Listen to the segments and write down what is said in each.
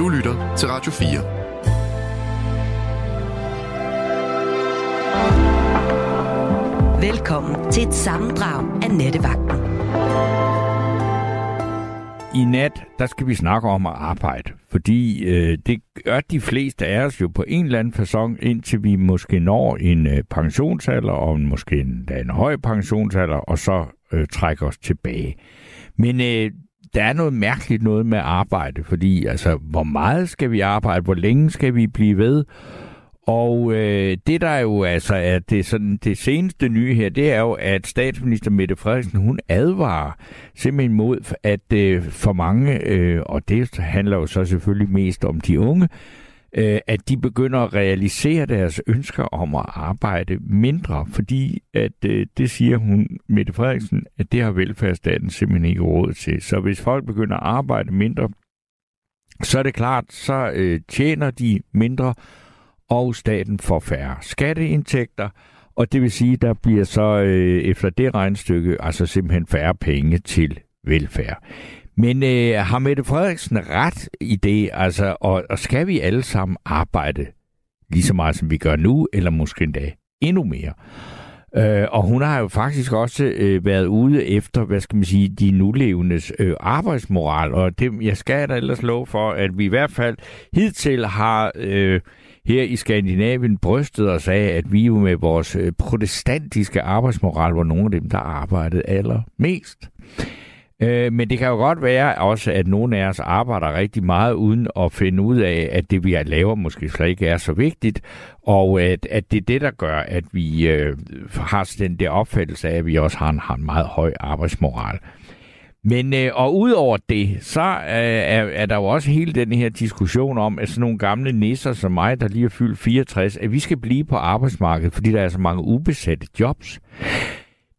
Du lytter til Radio 4. Velkommen til et sammendrag af Nettevagten. I nat, der skal vi snakke om at arbejde, fordi øh, det gør de fleste af os jo på en eller anden façon, indtil vi måske når en øh, pensionsalder, og måske en, en høj pensionsalder, og så øh, trækker os tilbage. Men øh, der er noget mærkeligt noget med arbejde, fordi altså, hvor meget skal vi arbejde, hvor længe skal vi blive ved? Og øh, det der jo altså er det, sådan, det seneste nye her, det er jo, at statsminister Mette Frederiksen, hun advarer simpelthen mod, at øh, for mange, øh, og det handler jo så selvfølgelig mest om de unge, øh, at de begynder at realisere deres ønsker om at arbejde mindre, fordi at øh, det siger hun, Mette Frederiksen, at det har velfærdsstaten simpelthen ikke råd til. Så hvis folk begynder at arbejde mindre, så er det klart, så øh, tjener de mindre, og staten får færre skatteindtægter, og det vil sige, der bliver så øh, efter det regnstykke altså simpelthen færre penge til velfærd. Men øh, har Mette Frederiksen ret i det, altså, og, og skal vi alle sammen arbejde lige så meget, som vi gør nu, eller måske endda endnu mere? Øh, og hun har jo faktisk også øh, været ude efter, hvad skal man sige, de nulevendes øh, arbejdsmoral, og det, jeg skal da ellers love for, at vi i hvert fald hidtil har øh, her i Skandinavien brystet os af, at vi jo med vores øh, protestantiske arbejdsmoral var nogle af dem, der arbejdede allermest. Øh, men det kan jo godt være også, at nogle af os arbejder rigtig meget uden at finde ud af, at det vi laver måske slet ikke er så vigtigt, og at, at det er det, der gør, at vi øh, har den der opfattelse af, at vi også har en, har en meget høj arbejdsmoral. Men øh, og udover det, så øh, er, er der jo også hele den her diskussion om, at sådan nogle gamle nisser som mig, der lige er fyldt 64, at vi skal blive på arbejdsmarkedet, fordi der er så mange ubesatte jobs.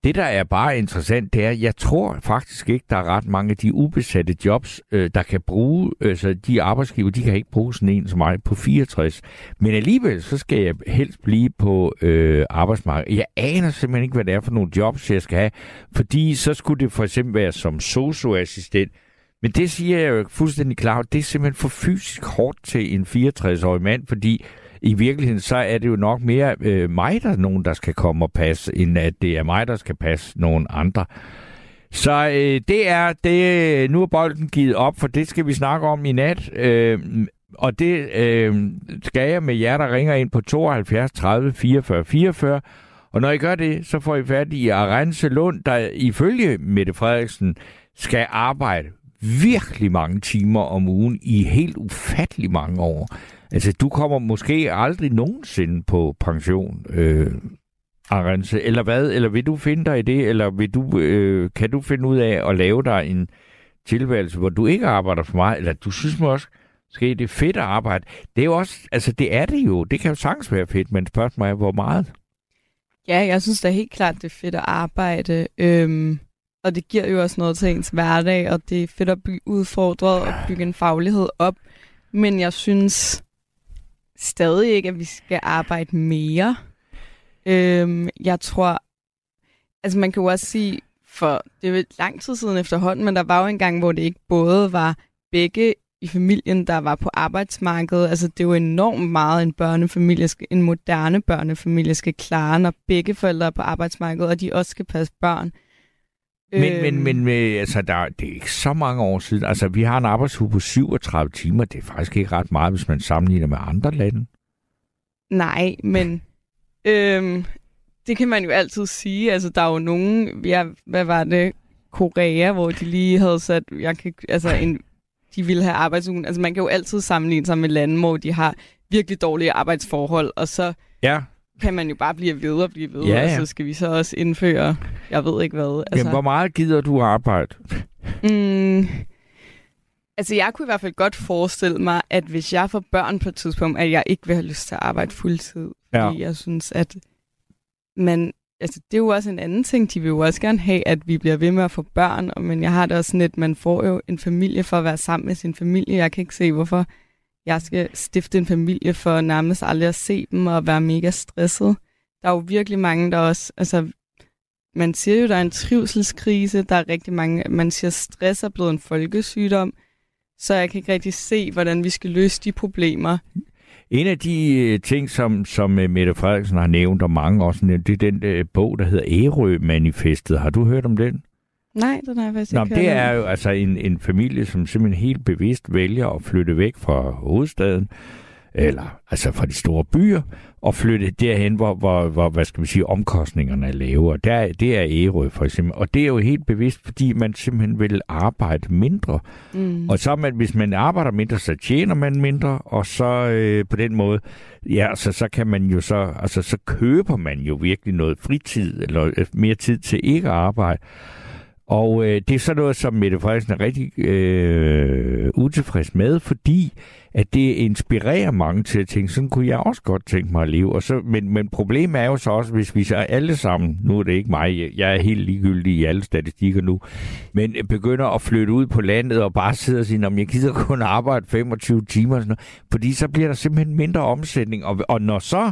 Det, der er bare interessant, det er, at jeg tror faktisk ikke, der er ret mange af de ubesatte jobs, øh, der kan bruge, altså de arbejdsgiver, de kan ikke bruge sådan en som mig på 64. Men alligevel, så skal jeg helst blive på øh, arbejdsmarkedet. Jeg aner simpelthen ikke, hvad det er for nogle jobs, jeg skal have, fordi så skulle det for eksempel være som socioassistent, men det siger jeg jo fuldstændig klart, det er simpelthen for fysisk hårdt til en 64-årig mand, fordi i virkeligheden så er det jo nok mere øh, mig, der er nogen, der skal komme og passe, end at det er mig, der skal passe nogen andre. Så øh, det er det. Nu er bolden givet op, for det skal vi snakke om i nat. Øh, og det øh, skal jeg med jer, der ringer ind på 72 30 44 44. Og når I gør det, så får I fat i Arense Lund, der ifølge Mette Frederiksen skal arbejde virkelig mange timer om ugen i helt ufattelig mange år. Altså, du kommer måske aldrig nogensinde på pension, øh, Arance, eller hvad? Eller vil du finde dig i det, eller vil du, øh, kan du finde ud af at lave dig en tilværelse, hvor du ikke arbejder for meget, eller du synes måske, måske det er fedt at arbejde. Det er jo også, altså det er det jo, det kan jo sagtens være fedt, men spørgsmålet er, hvor meget? Ja, jeg synes da helt klart, det er fedt at arbejde. Øhm, og det giver jo også noget til ens hverdag, og det er fedt at blive udfordret og bygge en faglighed op. Men jeg synes, stadig ikke, at vi skal arbejde mere. Øhm, jeg tror, altså man kan jo også sige, for det er jo lang tid siden efterhånden, men der var jo en gang, hvor det ikke både var begge i familien, der var på arbejdsmarkedet. Altså det er jo enormt meget, en børnefamilie, skal, en moderne børnefamilie skal klare, når begge forældre er på arbejdsmarkedet, og de også skal passe børn. Men, øhm. men, men øh, altså, der, det er ikke så mange år siden. Altså, vi har en arbejdsuge på 37 timer. Det er faktisk ikke ret meget, hvis man sammenligner med andre lande. Nej, men øhm, det kan man jo altid sige. Altså, der er jo nogen, ja, hvad var det, Korea, hvor de lige havde sat, jeg kan, altså en, de ville have arbejdsugen. Altså, man kan jo altid sammenligne sig med lande, hvor de har virkelig dårlige arbejdsforhold, og så ja kan man jo bare blive ved og blive ved, ja, ja. og så skal vi så også indføre, jeg ved ikke hvad. Altså, Jamen, hvor meget gider du arbejde? Mm, altså, jeg kunne i hvert fald godt forestille mig, at hvis jeg får børn på et tidspunkt, at jeg ikke vil have lyst til at arbejde fuldtid. Ja. Fordi jeg synes, at man, altså, det er jo også en anden ting. De vil jo også gerne have, at vi bliver ved med at få børn, men jeg har det også sådan, at man får jo en familie for at være sammen med sin familie. Jeg kan ikke se, hvorfor jeg skal stifte en familie for nærmest aldrig at se dem og være mega stresset. Der er jo virkelig mange, der også, altså, man siger jo, der er en trivselskrise, der er rigtig mange, man siger, stress er blevet en folkesygdom. Så jeg kan ikke rigtig se, hvordan vi skal løse de problemer. En af de øh, ting, som, som øh, Mette Frederiksen har nævnt, og mange også nævnt, det er den øh, bog, der hedder Ærø-manifestet. Har du hørt om den? Nej, den har jeg faktisk Nå, ikke det om. er jo altså en, en familie, som simpelthen helt bevidst vælger at flytte væk fra hovedstaden, eller altså fra de store byer, og flytte derhen, hvor, hvor, hvor hvad skal vi sige, omkostningerne er lavere. Der, det er Ærø for eksempel. Og det er jo helt bevidst, fordi man simpelthen vil arbejde mindre. Mm. Og så man, hvis man arbejder mindre, så tjener man mindre, og så øh, på den måde, ja, så, så kan man jo så, altså så køber man jo virkelig noget fritid, eller øh, mere tid til ikke at arbejde. Og øh, det er så noget, som Mette Frederiksen er rigtig øh, utilfreds med, fordi at det inspirerer mange til at tænke, sådan kunne jeg også godt tænke mig at leve. Og så, men, men problemet er jo så også, hvis vi så alle sammen, nu er det ikke mig, jeg er helt ligegyldig i alle statistikker nu, men begynder at flytte ud på landet og bare sidde og sige, om jeg gider kun arbejde 25 timer, og sådan noget, fordi så bliver der simpelthen mindre omsætning. Og, og når så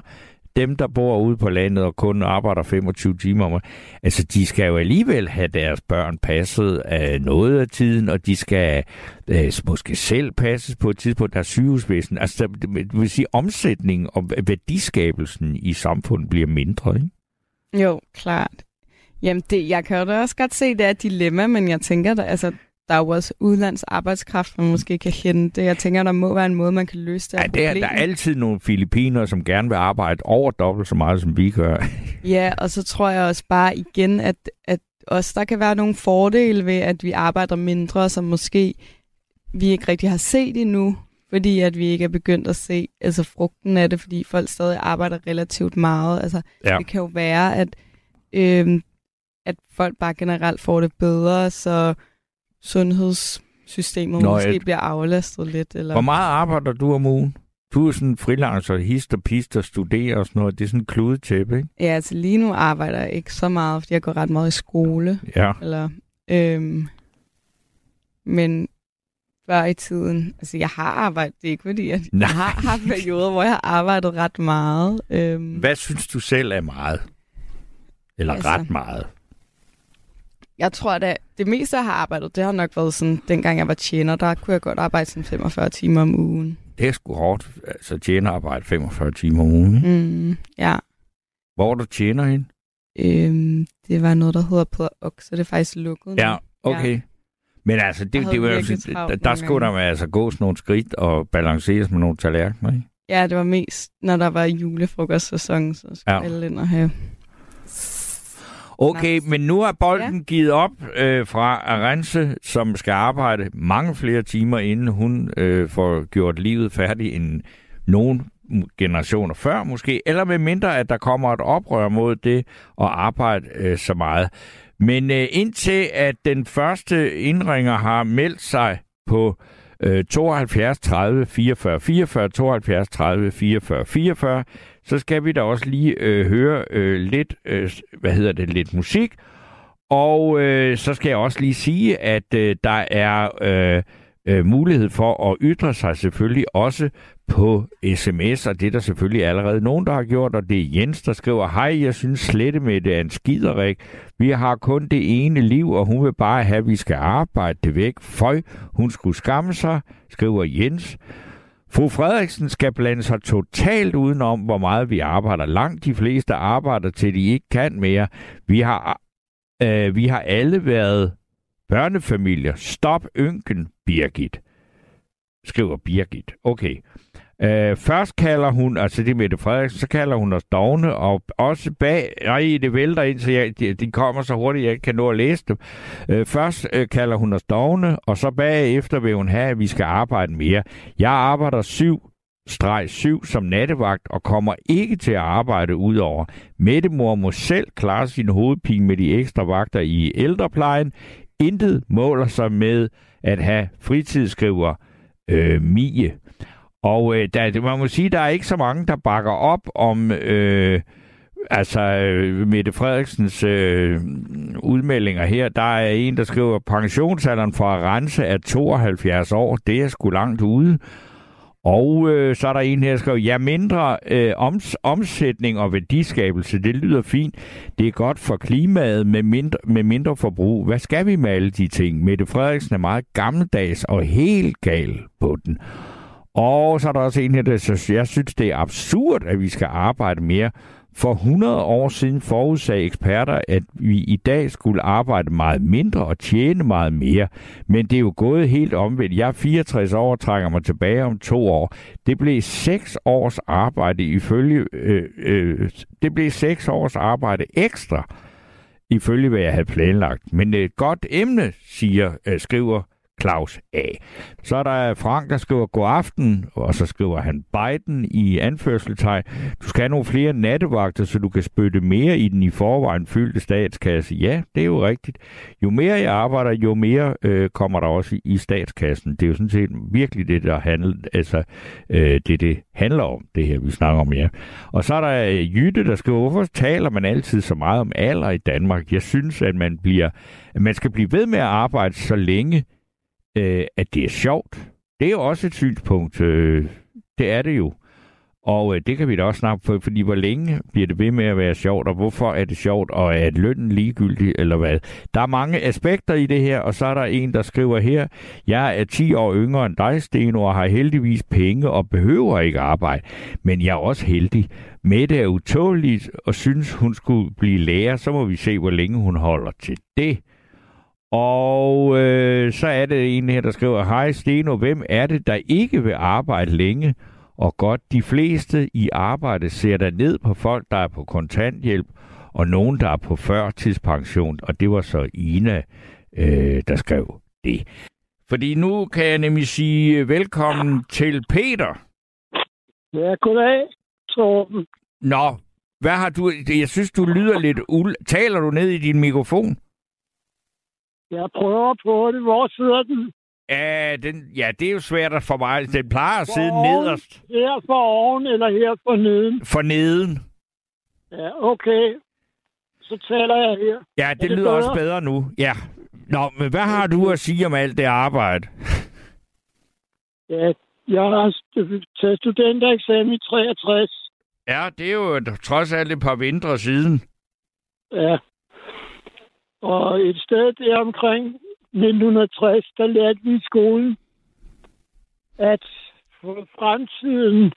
dem, der bor ude på landet og kun arbejder 25 timer om altså de skal jo alligevel have deres børn passet af noget af tiden, og de skal øh, måske selv passes på et tidspunkt, der er sygehusvæsen. Altså det vil sige, omsætningen og værdiskabelsen i samfundet bliver mindre, ikke? Jo, klart. Jamen, det, jeg kan jo da også godt se, det er et dilemma, men jeg tænker, der, altså, der er jo også udlands arbejdskraft, man måske kan hente. Jeg tænker, der må være en måde, man kan løse det Ja, det er, der er altid nogle filipiner, som gerne vil arbejde over dobbelt så meget, som vi gør. Ja, og så tror jeg også bare igen, at, at også der kan være nogle fordele ved, at vi arbejder mindre, som måske vi ikke rigtig har set endnu, fordi at vi ikke er begyndt at se altså frugten af det, fordi folk stadig arbejder relativt meget. Altså, Ja. Det kan jo være, at, øhm, at folk bare generelt får det bedre, så sundhedssystemet Nå, måske et- bliver aflastet lidt. Eller... Hvor meget arbejder du om ugen? Du er sådan freelancer, hist og pist og studerer og sådan noget. Det er sådan en kludetæppe, ikke? Ja, altså lige nu arbejder jeg ikke så meget, fordi jeg går ret meget i skole. Ja. Eller, øhm, men før i tiden, altså jeg har arbejdet, det er ikke fordi, Nej. jeg har haft perioder, hvor jeg har arbejdet ret meget. Øhm, Hvad synes du selv er meget? Eller Altså- ret meget? Jeg tror, at det meste, jeg har arbejdet, det har nok været sådan, dengang jeg var tjener, der kunne jeg godt arbejde sådan 45 timer om ugen. Det er sgu hårdt. Altså tjenerarbejde 45 timer om ugen. Ikke? Mm, ja, Hvor du tjener hen? øhm, det var noget, der hedder Peder Ok, så det er faktisk lukket. Ja, okay. Men altså, det, det, var, der, der skulle der altså gås nogle skridt og balanceres med nogle tallerkener, ikke? Ja, det var mest, når der var julefrokostsæson, så skulle Ja. ja. alle ind og have Okay, men nu er bolden ja. givet op øh, fra Arance, som skal arbejde mange flere timer, inden hun øh, får gjort livet færdigt end nogen generationer før måske, eller med mindre, at der kommer et oprør mod det at arbejde øh, så meget. Men øh, indtil at den første indringer har meldt sig på øh, 72 30 44 44, 72 30 44 44, så skal vi da også lige øh, høre øh, lidt, øh, hvad hedder det, lidt musik. Og øh, så skal jeg også lige sige, at øh, der er øh, øh, mulighed for at ytre sig selvfølgelig også på sms, og det er der selvfølgelig allerede nogen, der har gjort, og det er Jens, der skriver, hej, jeg synes slette med det er en skiderik. Vi har kun det ene liv, og hun vil bare have, at vi skal arbejde det væk. Føj, hun skulle skamme sig, skriver Jens. Fru Frederiksen skal blande sig totalt udenom, hvor meget vi arbejder. Langt de fleste arbejder til de ikke kan mere. Vi har, øh, vi har alle været børnefamilier. Stop ynken, Birgit. Skriver Birgit. Okay. Øh, først kalder hun, altså det er Mette Frederiksen, så kalder hun os dogne, og også bag, nej, det vælter ind, så jeg, de, de kommer så hurtigt, jeg ikke kan nå at læse dem. Øh, først øh, kalder hun os dogne, og så bagefter vil hun have, at vi skal arbejde mere. Jeg arbejder 7 streg 7 som nattevagt og kommer ikke til at arbejde udover. Mettemor må selv klare sin hovedpine med de ekstra vagter i ældreplejen. Intet måler sig med at have fritidsskriver øh, Mie. Og øh, der, man må sige, der er ikke så mange, der bakker op om øh, altså øh, Mette Frederiksens øh, udmeldinger her. Der er en, der skriver, pensionsalderen for at rense er 72 år. Det er sgu langt ude. Og øh, så er der en her, der skriver, ja, mindre øh, oms, omsætning og værdiskabelse, det lyder fint. Det er godt for klimaet med mindre, med mindre forbrug. Hvad skal vi med alle de ting? Mette Frederiksen er meget gammeldags og helt gal på den. Og så er der også en her, der synes, jeg synes, det er absurd, at vi skal arbejde mere. For 100 år siden forudsagde eksperter, at vi i dag skulle arbejde meget mindre og tjene meget mere. Men det er jo gået helt omvendt. Jeg er 64 år og trækker mig tilbage om to år. Det blev seks års arbejde ifølge... Øh, øh, det blev seks års arbejde ekstra ifølge hvad jeg havde planlagt. Men et godt emne, siger, øh, skriver Claus A. Så er der Frank, der skriver god aften, og så skriver han Biden i anførselstegn. Du skal have nogle flere nattevagter, så du kan spytte mere i den i forvejen fyldte statskasse. Ja, det er jo rigtigt. Jo mere jeg arbejder, jo mere øh, kommer der også i, i statskassen. Det er jo sådan set virkelig det, der handler, altså, øh, det, det handler om, det her, vi snakker om, ja. Og så er der øh, Jytte, der skriver, hvorfor taler man altid så meget om alder i Danmark? Jeg synes, at man, bliver, at man skal blive ved med at arbejde så længe, øh, at det er sjovt. Det er jo også et synspunkt. Øh, det er det jo. Og øh, det kan vi da også snakke på, fordi hvor længe bliver det ved med at være sjovt, og hvorfor er det sjovt, og er lønnen ligegyldig, eller hvad? Der er mange aspekter i det her, og så er der en, der skriver her, jeg er 10 år yngre end dig, Steno, og har heldigvis penge og behøver ikke arbejde, men jeg er også heldig. Mette er utåligt og synes, hun skulle blive lærer, så må vi se, hvor længe hun holder til det. Og øh, så er det en her, der skriver, Hej Steno, hvem er det, der ikke vil arbejde længe og godt? De fleste i arbejde ser der ned på folk, der er på kontanthjælp, og nogen, der er på førtidspension. Og det var så Ina, øh, der skrev det. Fordi nu kan jeg nemlig sige velkommen til Peter. Ja, goddag, Torben. Nå, hvad har du... Jeg synes, du lyder lidt... Ul... Taler du ned i din mikrofon? Jeg prøver på det. Hvor sidder den? Ja, den, ja, det er jo svært for mig. Den plejer at For sidde oven, nederst Her for oven eller her for neden? for neden. Ja, okay. Så taler jeg her. Ja, det, det lyder også bedre? bedre nu. Ja. Nå, men hvad har du at sige om alt det arbejde? Ja, jeg har taget studentereksamen i 63. Ja, det er jo trods alt et par vintre siden. Ja. Og et sted der omkring 1960, der lærte vi i skolen, at for fremtiden,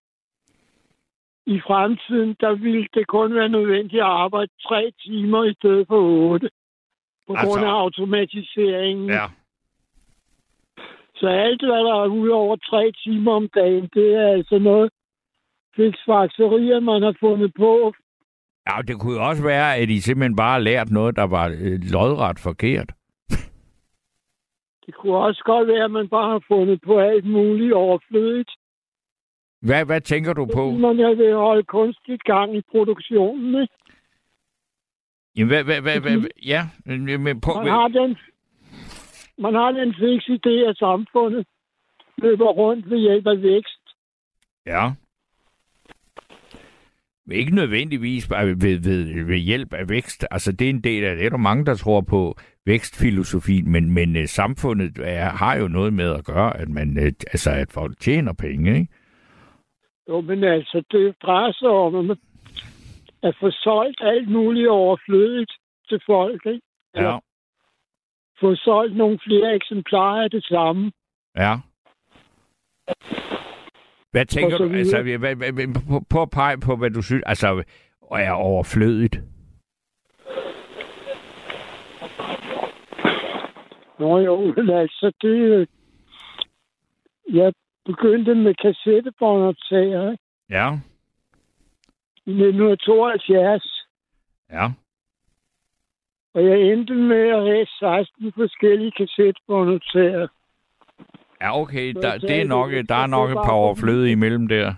i fremtiden, der ville det kun være nødvendigt at arbejde tre timer i stedet for otte. På Altså- grund af automatiseringen. Ja. Så alt, hvad der er ude over tre timer om dagen, det er altså noget fiksfakserier, man har fundet på. Ja, det kunne jo også være, at I simpelthen bare har lært noget, der var øh, lodret forkert. Det kunne også godt være, at man bare har fundet på alt muligt overflødigt. Hvad, hvad tænker du på? Man vil holde kunstigt gang i produktionen. Ikke? Jamen, hvad, hvad, hvad, hvad, ja, men men på, Man har den, man har den fiks idé, at samfundet løber rundt ved hjælp af vækst. Ja. Ikke nødvendigvis ved, ved, ved hjælp af vækst. Altså, det er en del af det. Er der mange, der tror på vækstfilosofi, men, men uh, samfundet er, har jo noget med at gøre, at man, uh, altså, at folk tjener penge, ikke? Jo, men altså, det drejer sig om at, man- at få solgt alt muligt overflødigt til folk. Ikke? Ja. Få solgt nogle flere eksemplarer af det samme. Ja. Hvad tænker du? Altså, hvad, hvad, hvad, at pege på, hvad du synes, altså, er overflødigt. Nå jo, men altså, det... øh, Jeg begyndte med kassettebåndoptager? Ja. i 1972, Ja. og jeg endte med at have 16 forskellige kassettebåndoptager. Ja, okay. Der, det er nok, der er nok et par for- overflødige imellem der.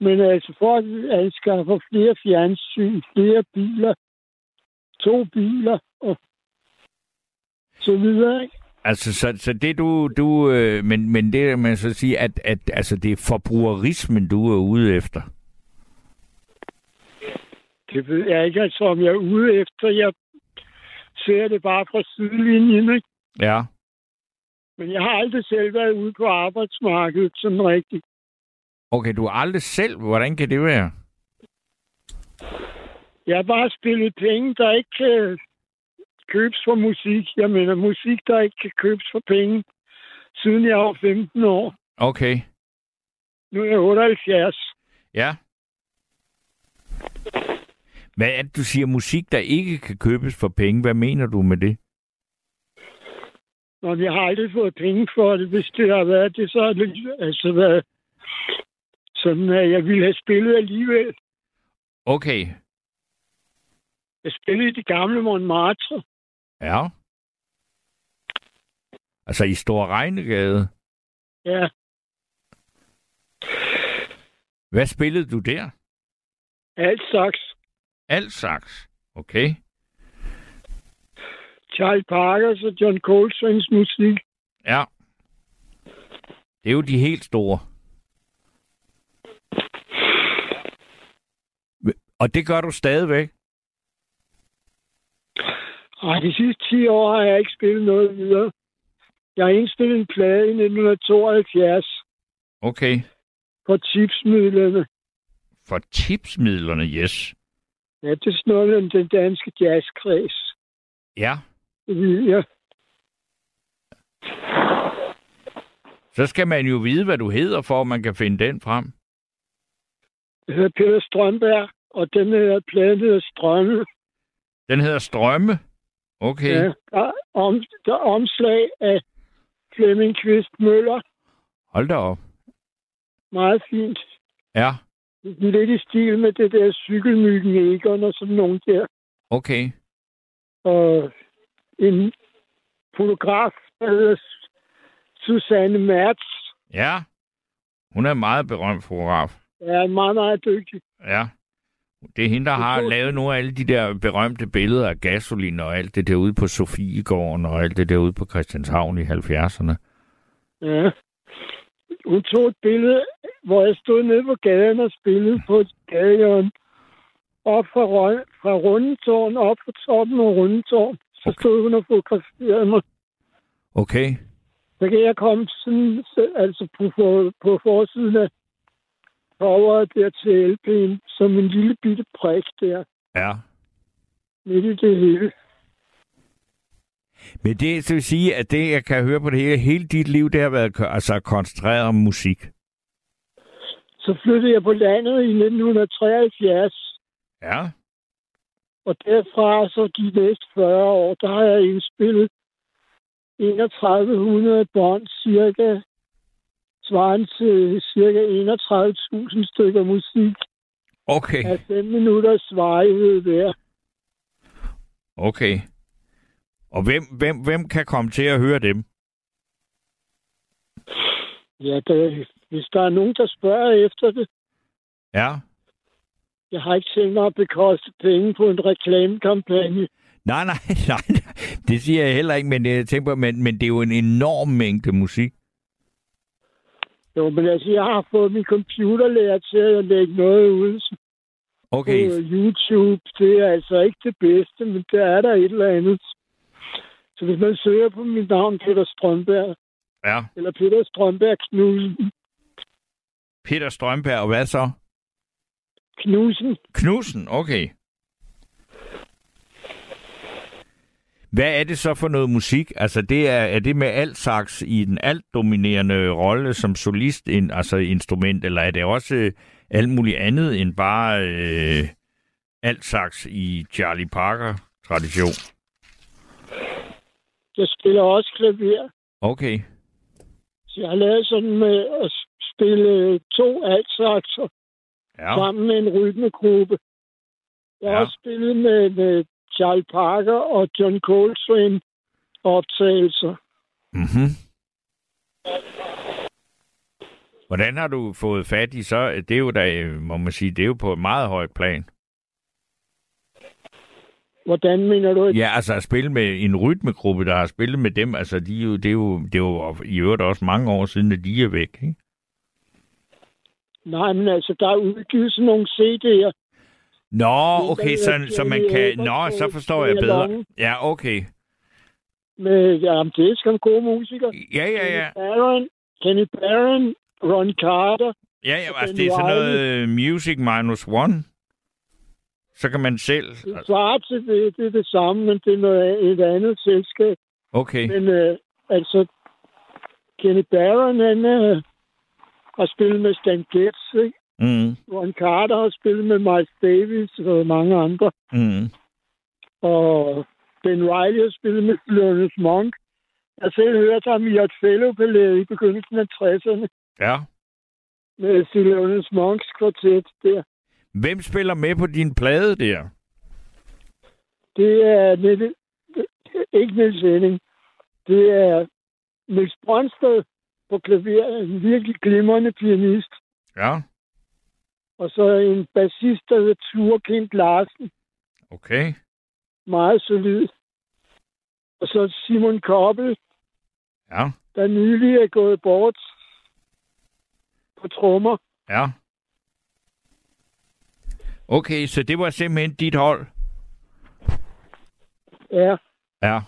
Men altså, for at anskaffe flere fjernsyn, flere biler, to biler og så videre, ikke? Altså, så, så det du, du øh, men, men det man så sige, at, at altså, det er forbrugerismen, du er ude efter. Det ved jeg ikke, altså, om jeg er ude efter. Jeg ser det bare fra sidelinjen, ikke? Ja. Men jeg har aldrig selv været ude på arbejdsmarkedet sådan rigtigt. Okay, du har aldrig selv... Hvordan kan det være? Jeg har bare spillet penge, der ikke kan købes for musik. Jeg mener musik, der ikke kan købes for penge, siden jeg var 15 år. Okay. Nu er jeg 78. Ja. Hvad er det, du siger musik, der ikke kan købes for penge? Hvad mener du med det? Nå, jeg har aldrig fået penge for det. Hvis det har været det, så har det altså været sådan, at jeg ville have spillet alligevel. Okay. Jeg spillede i det gamle Montmartre. Ja. Altså i Stor Regnegade. Ja, Hvad spillede du der? alt slags. Alt saks. Okay. Charlie Parkers og John Coltrane's musik. Ja. Det er jo de helt store. Og det gør du stadigvæk? Ej, de sidste 10 år har jeg ikke spillet noget videre. Jeg har indspillet en plade i 1972 Okay. på tipsmidlerne. For tipsmidlerne, yes. Ja, det er sådan noget om den danske jazzkreds. Ja. Jeg. Så skal man jo vide, hvad du hedder, for at man kan finde den frem. Jeg hedder Peter Strømberg, og den her plade hedder Strømme. Den hedder Strømme. Okay. Ja, der, er om, der er omslag af Flemming Kvist Møller. Hold da op. Meget fint. Ja. Lidt i stil med det der cykelmyggen Egon og sådan nogen der. Okay. Og en fotograf, der hedder Susanne Mertz, Ja. Hun er en meget berømt fotograf. er meget, meget dygtig. Ja. Det er hende, der har lavet nogle af alle de der berømte billeder af gasolin og alt det derude på Sofiegården og alt det derude på Christianshavn i 70'erne. Ja. Hun tog et billede, hvor jeg stod nede på gaden og spillede på et gadehjørne. Op fra, fra Rundetårn, op på toppen af Rundetårn. Så stod hun og fotograferede mig. Okay. Så kan jeg komme sådan, så- altså på, for, på forsiden af coveret der til LP'en, som en lille bitte prik der, Ja. midt i det hele. Men det så vil sige, at det, jeg kan høre på det hele, hele dit liv, det har været altså, koncentreret om musik. Så flyttede jeg på landet i 1973, Ja. Og derfra så de næste 40 år, der har jeg indspillet 3100 bånd, cirka svarende til cirka 31.000 stykker musik Okay. af 5 minutters varighed hver. Okay. Og hvem, hvem, hvem kan komme til at høre dem? Ja, det, hvis der er nogen, der spørger efter det, Ja. Jeg har ikke tænkt mig at bekoste penge på en reklamekampagne. Nej, nej, nej. Det siger jeg heller ikke, men jeg tænker men, men det er jo en enorm mængde musik. Jo, men altså, jeg har fået min computerlærer til at lægge noget ud Okay. på YouTube. Det er altså ikke det bedste, men der er der et eller andet. Så hvis man søger på mit navn, Peter Strømberg, Ja. eller Peter Strømberg Knudsen, Peter Strømberg, og hvad så? Knudsen, Knudsen, okay. Hvad er det så for noget musik? Altså, det er, er det med alt sax i den alt dominerende rolle som solist, en, altså instrument, eller er det også øh, alt muligt andet end bare øh, alt sax i Charlie Parker-tradition? jeg spiller også klaver. Okay. Så jeg har lavet sådan med at spille to altsakser Ja. sammen med en rytmegruppe. Jeg har Ja. også spillet med, med Charlie Parker og John Coltrane optagelser. Mm-hmm. Hvordan har du fået fat i så? Det er jo da, må man sige, det er jo på et meget højt plan. Hvordan mener du? Ja, altså at spille med en rytmegruppe, der har spillet med dem, altså de, er jo- det, er jo, det er jo i øvrigt også mange år siden, at de er væk. Ikke? Nej, men altså, der er udgivet sådan nogle CD'er. Nå, okay, så, så man kan... Nå, så forstår jeg bedre. Ja, okay. Med, jamen, det er sgu gode musikere. Ja, ja, ja. Kenny Barron, Kenny Barron, Ron Carter. Ja, ja, altså det er sådan noget øh, music minus one. Så kan man selv... Det svarer til det, det er det samme, men det er noget, et andet selskab. Okay, Men øh, altså, Kenny Barron, han øh, har spillet med Stan Getz, ikke? mm, Ron Carter har spillet med Miles Davis og mange andre. mm. Og Ben Riley har spillet med Thelonious Monk. Jeg selv hørt ham i et fellow i begyndelsen af 60'erne Ja. med Thelonious Monks kvartet der. Hvem spiller med på din plade der? Det er Niels, ikke Niels Henning. Det er Niels Brøndsted på klaver, en virkelig glimrende pianist. Ja, Og så en bassist, der hedder Ture Kent Larsen. okay. Meget solid. Og så Simon Koppel, Ja, der nylig er gået bort på trommer. ja. Okay, så det var simpelthen dit hold? Ja, Ja.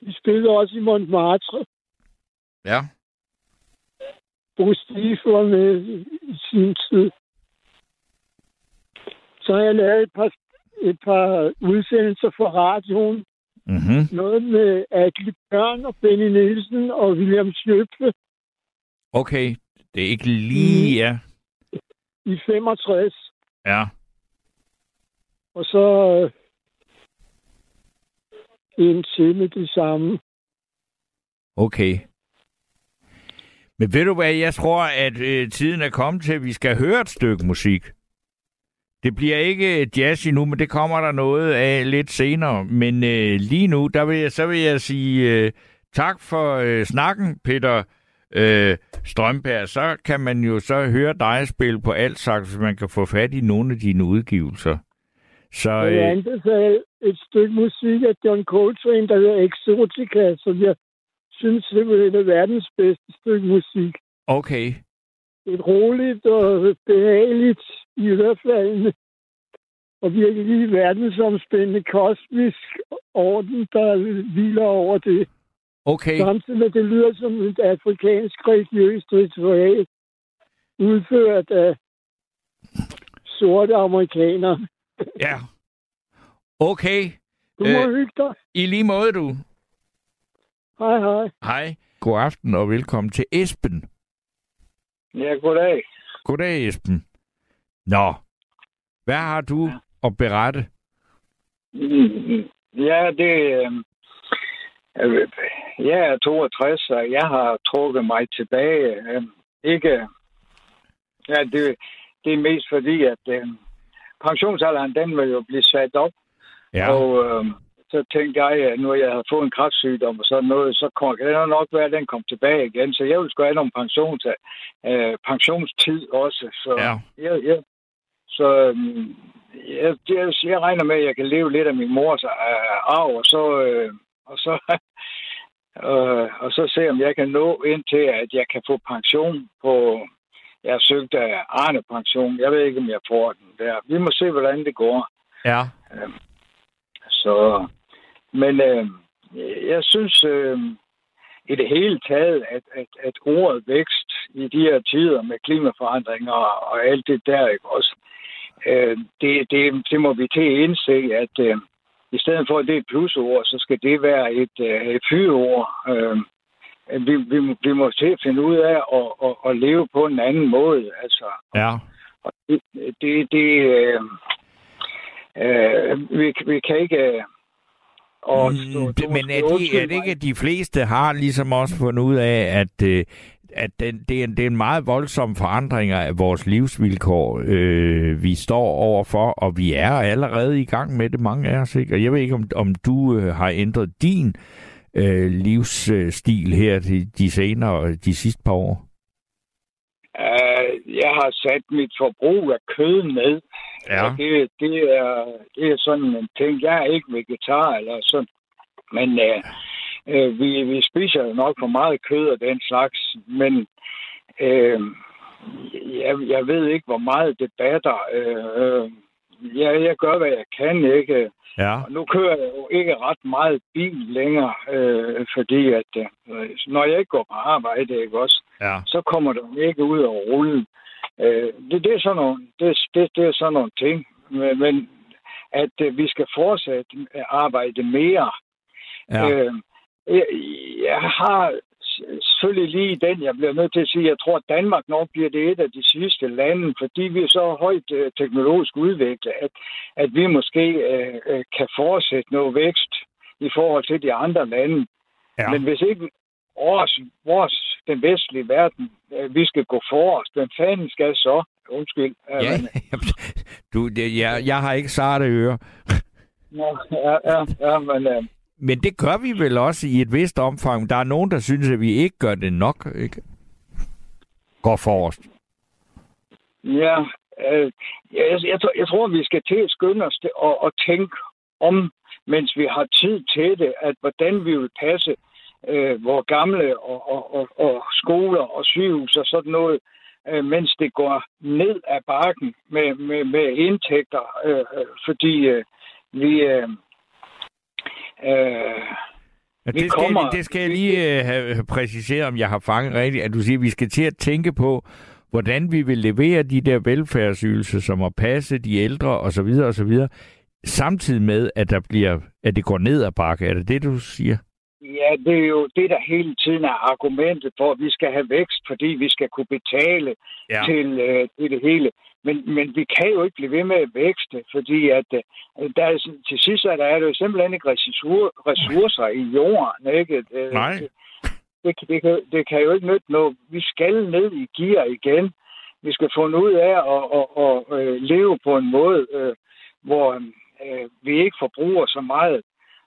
de spillede også i Montmartre. Ja. Bruce Steve var med i, sin tid. Så har jeg lavet et par, et par udsendelser for radioen. Mm-hmm. Noget med Atle Bjørn og Benny Nielsen og William Schøpfe Okay, det er ikke lige... Ja. i 65. Ja. Og så øh, en til med det samme. Okay. Men ved du hvad, jeg tror, at øh, tiden er kommet til, at vi skal høre et stykke musik. Det bliver ikke jazz endnu, men det kommer der noget af lidt senere. Men øh, lige nu, der vil jeg, så vil jeg sige øh, tak for øh, snakken, Peter øh, Strømberg. Så kan man jo så høre dig spille på alt sagt, så man kan få fat i nogle af dine udgivelser. Så Og jeg øh, anbefaler et stykke musik af John Coltrane, der hedder Exotica, som jeg synes simpelthen er verdens bedste stykke musik. okay. Et roligt og behageligt i ørefaldene og virkelig verdensomspændende kosmisk orden, der hviler over det. Okay. Samtidig med, det lyder som et afrikansk religiøst ritual, udført af sorte amerikanere. Ja. Okay. Du må Øh. hygge dig. I lige måde, du. Hej, hej. Hej. God aften og velkommen til Esben. Ja, goddag. Goddag, Esben. Nå, hvad har du at berette? Ja, det... Øh, øh, jeg er 62, og jeg har trukket mig tilbage. Øh, ikke... Ja, det, det er mest fordi, at øh, pensionsalderen, den vil jo blive sat op. Ja, Og øh, så tænkte jeg, at nu jeg har fået en kræftsygdom og sådan noget, så kan det nok være, at den kom tilbage igen. Så jeg vil sgu have nogle pensions, øh, pensionstid også. Så ja. Ja, ja. Så øhm, jeg, jeg, jeg regner med, at jeg kan leve lidt af min mors øh, arv, og så, øh, og, så, øh, og så se, om jeg kan nå ind til, at jeg kan få pension på... Jeg har søgt af Arne pension. Jeg ved ikke, om jeg får den der. Vi må se, hvordan det går. Ja, Så, men øh, jeg synes øh, i det hele taget, at, at, at ordet vækst i de her tider med klimaforandringer og, og alt det der, ikke også, øh, det, det, det må vi til at indse, at øh, i stedet for, at det er et plusord, så skal det være et, øh, et fyreord. Øh, vi, vi, må- vi må til at finde ud af at, at, at leve på en anden måde. Altså, ja. og det, det, det øh, øh, vi, vi kan ikke... Øh, og Mm, det- Men er, de, er det ikke, at de fleste har ligesom også fundet ud af, at, øh, at den, det, er en, det er en meget voldsom forandring af vores livsvilkår, øh, vi står overfor, og vi er allerede i gang med det, mange af os. Ikke? Og jeg ved ikke, om, om du øh, har ændret din øh, livsstil her de, de senere, de sidste par år. Jeg har sat mit forbrug af kød ned. Ja. Og Det, det, er, det er sådan en ting. Jeg er ikke vegetar eller sådan. Men øh, øh, vi, vi spiser jo nok for meget kød og den slags. Men øh, jeg, jeg ved ikke, hvor meget det batter. Øh, øh, ja, jeg gør, hvad jeg kan, ikke? Ja. Og nu kører jeg jo ikke ret meget bil længere, øh, fordi at øh, når jeg ikke går på arbejde, ikke også, Ja. så kommer der ikke ud og rulle. Øh, det, det, er sådan nogle, det, det, det er sådan nogle ting. Men, men at øh, vi skal fortsætte at arbejde mere. Ja. Øh, jeg, jeg har selvfølgelig lige den, jeg bliver nødt til at sige, jeg tror, at Danmark nok bliver det et af de sidste lande, fordi vi er så højt øh, teknologisk udviklet, at, at vi måske øh, øh, kan fortsætte noget vækst i forhold til de andre lande. ja. Men hvis ikke vores, vores den vestlige verden, øh, vi skal gå forrest, hvem fanden skal så? Undskyld. Ja, men- du, det, jeg, jeg har ikke sarte ører. Nå, ja, ja, ja, men... Øh, Men det gør vi vel også i et vist omfang. Der er nogen, der synes, at vi ikke gør det nok. Ikke? Går forrest. Ja, øh, jeg, jeg, tror- jeg tror, vi skal til at skynde os at, at tænke om, mens vi har tid til det, at hvordan vi vil passe øh, vores gamle og, og, og, og skoler og sygehus og sådan noget, øh, mens det går ned ad bakken med, med, med indtægter, øh, øh, fordi øh, vi... Øh, øh, Vi det, skal, kommer- det skal jeg lige øh, have have præciseret, om jeg har fanget rigtigt, at du siger, at vi skal til at tænke på, hvordan vi vil levere de der velfærdsydelser, som at passe de ældre osv. osv., samtidig med, at, der bliver, at det går ned ad bakke. Er det det, du siger? Ja, det er jo det, der hele tiden er argumentet for, at vi skal have vækst, fordi vi skal kunne betale Ja. til, øh, til det hele. Men, men vi kan jo ikke blive ved med at vækste, fordi at, øh, der er, til sidst er der, er jo simpelthen ikke ressour- ressourcer i jorden. Ikke? Øh, Nej. Det, det, kan- det, kan, det kan jo ikke nytte noget. Vi skal ned i gear igen. Vi skal få ud af at, at, at, at øh, leve på en måde, øh, hvor øh, vi ikke forbruger så meget.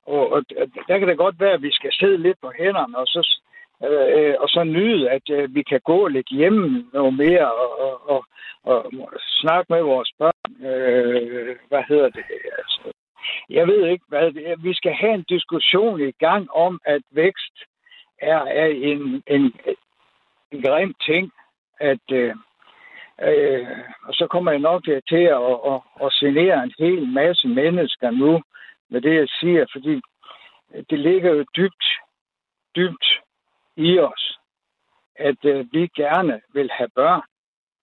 Og, og der kan det godt være, at vi skal sidde lidt på hænderne, og så, øh, og så nyde, at øh, vi kan gå lidt hjemme noget mere, og, og, og, og snakke med vores børn. Øh, hvad hedder det? Altså, jeg ved ikke, hvad det er. Vi skal have en diskussion i gang om, at vækst er, er en, en, en grim ting, at øh, øh, og så kommer jeg nok til at, at, at, at genere en hel masse mennesker nu, med det, jeg siger, fordi det ligger jo dybt, dybt i os, at øh, vi gerne vil have børn.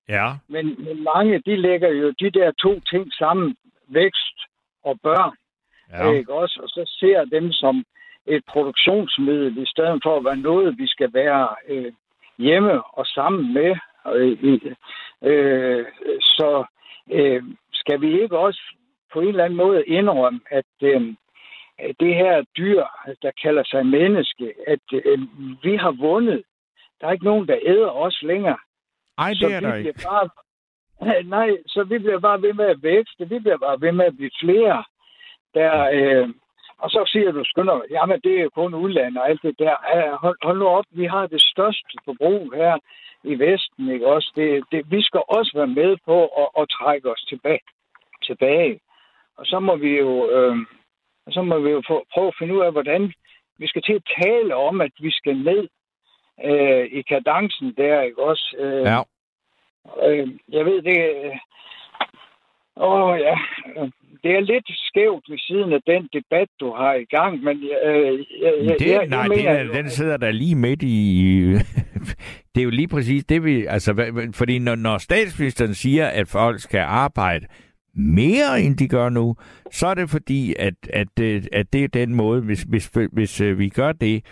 Ja. Men, men mange, de lægger jo de der to ting sammen, vækst og børn, ja. ja. ikke også? Og så ser dem som et produktionsmiddel, i stedet for at være noget, vi skal være øh, hjemme og sammen med. Øh, øh, så øh, skal vi ikke også på en eller anden måde indrømme, at øh, det her dyr, der kalder sig menneske, at øh, vi har vundet. Der er ikke nogen, der æder os længere. Ej, Så det er vi der bliver ikke. Bare, nej, så vi bliver bare ved med at vækste. Vi bliver bare ved med at blive flere. Der, øh, og så siger du, skynder, jamen det er kun udland og alt det der. Hold, hold nu op, vi har det største forbrug her i Vesten, ikke også? Det, det, vi skal også være med på at, at trække os tilbage. tilbage. Og så må vi jo, øh, så må vi jo få, prøve at finde ud af, hvordan vi skal til at tale om, at vi skal ned øh, i kadencen der, ikke også? Øh, Ja. Øh, jeg ved det... Øh, åh ja, øh, det er lidt skævt ved siden af den debat, du har i gang, men øh, jeg, jeg, Det, jeg, nej, jeg det mener, er, jo, den sidder der lige midt i... det er jo lige præcis det, vi... Altså, fordi når, når statsministeren siger, at folk skal arbejde mere, end de gør nu, så er det fordi, at, at, det- at det er den måde, hvis, hvis, hvis øh, vi gør det,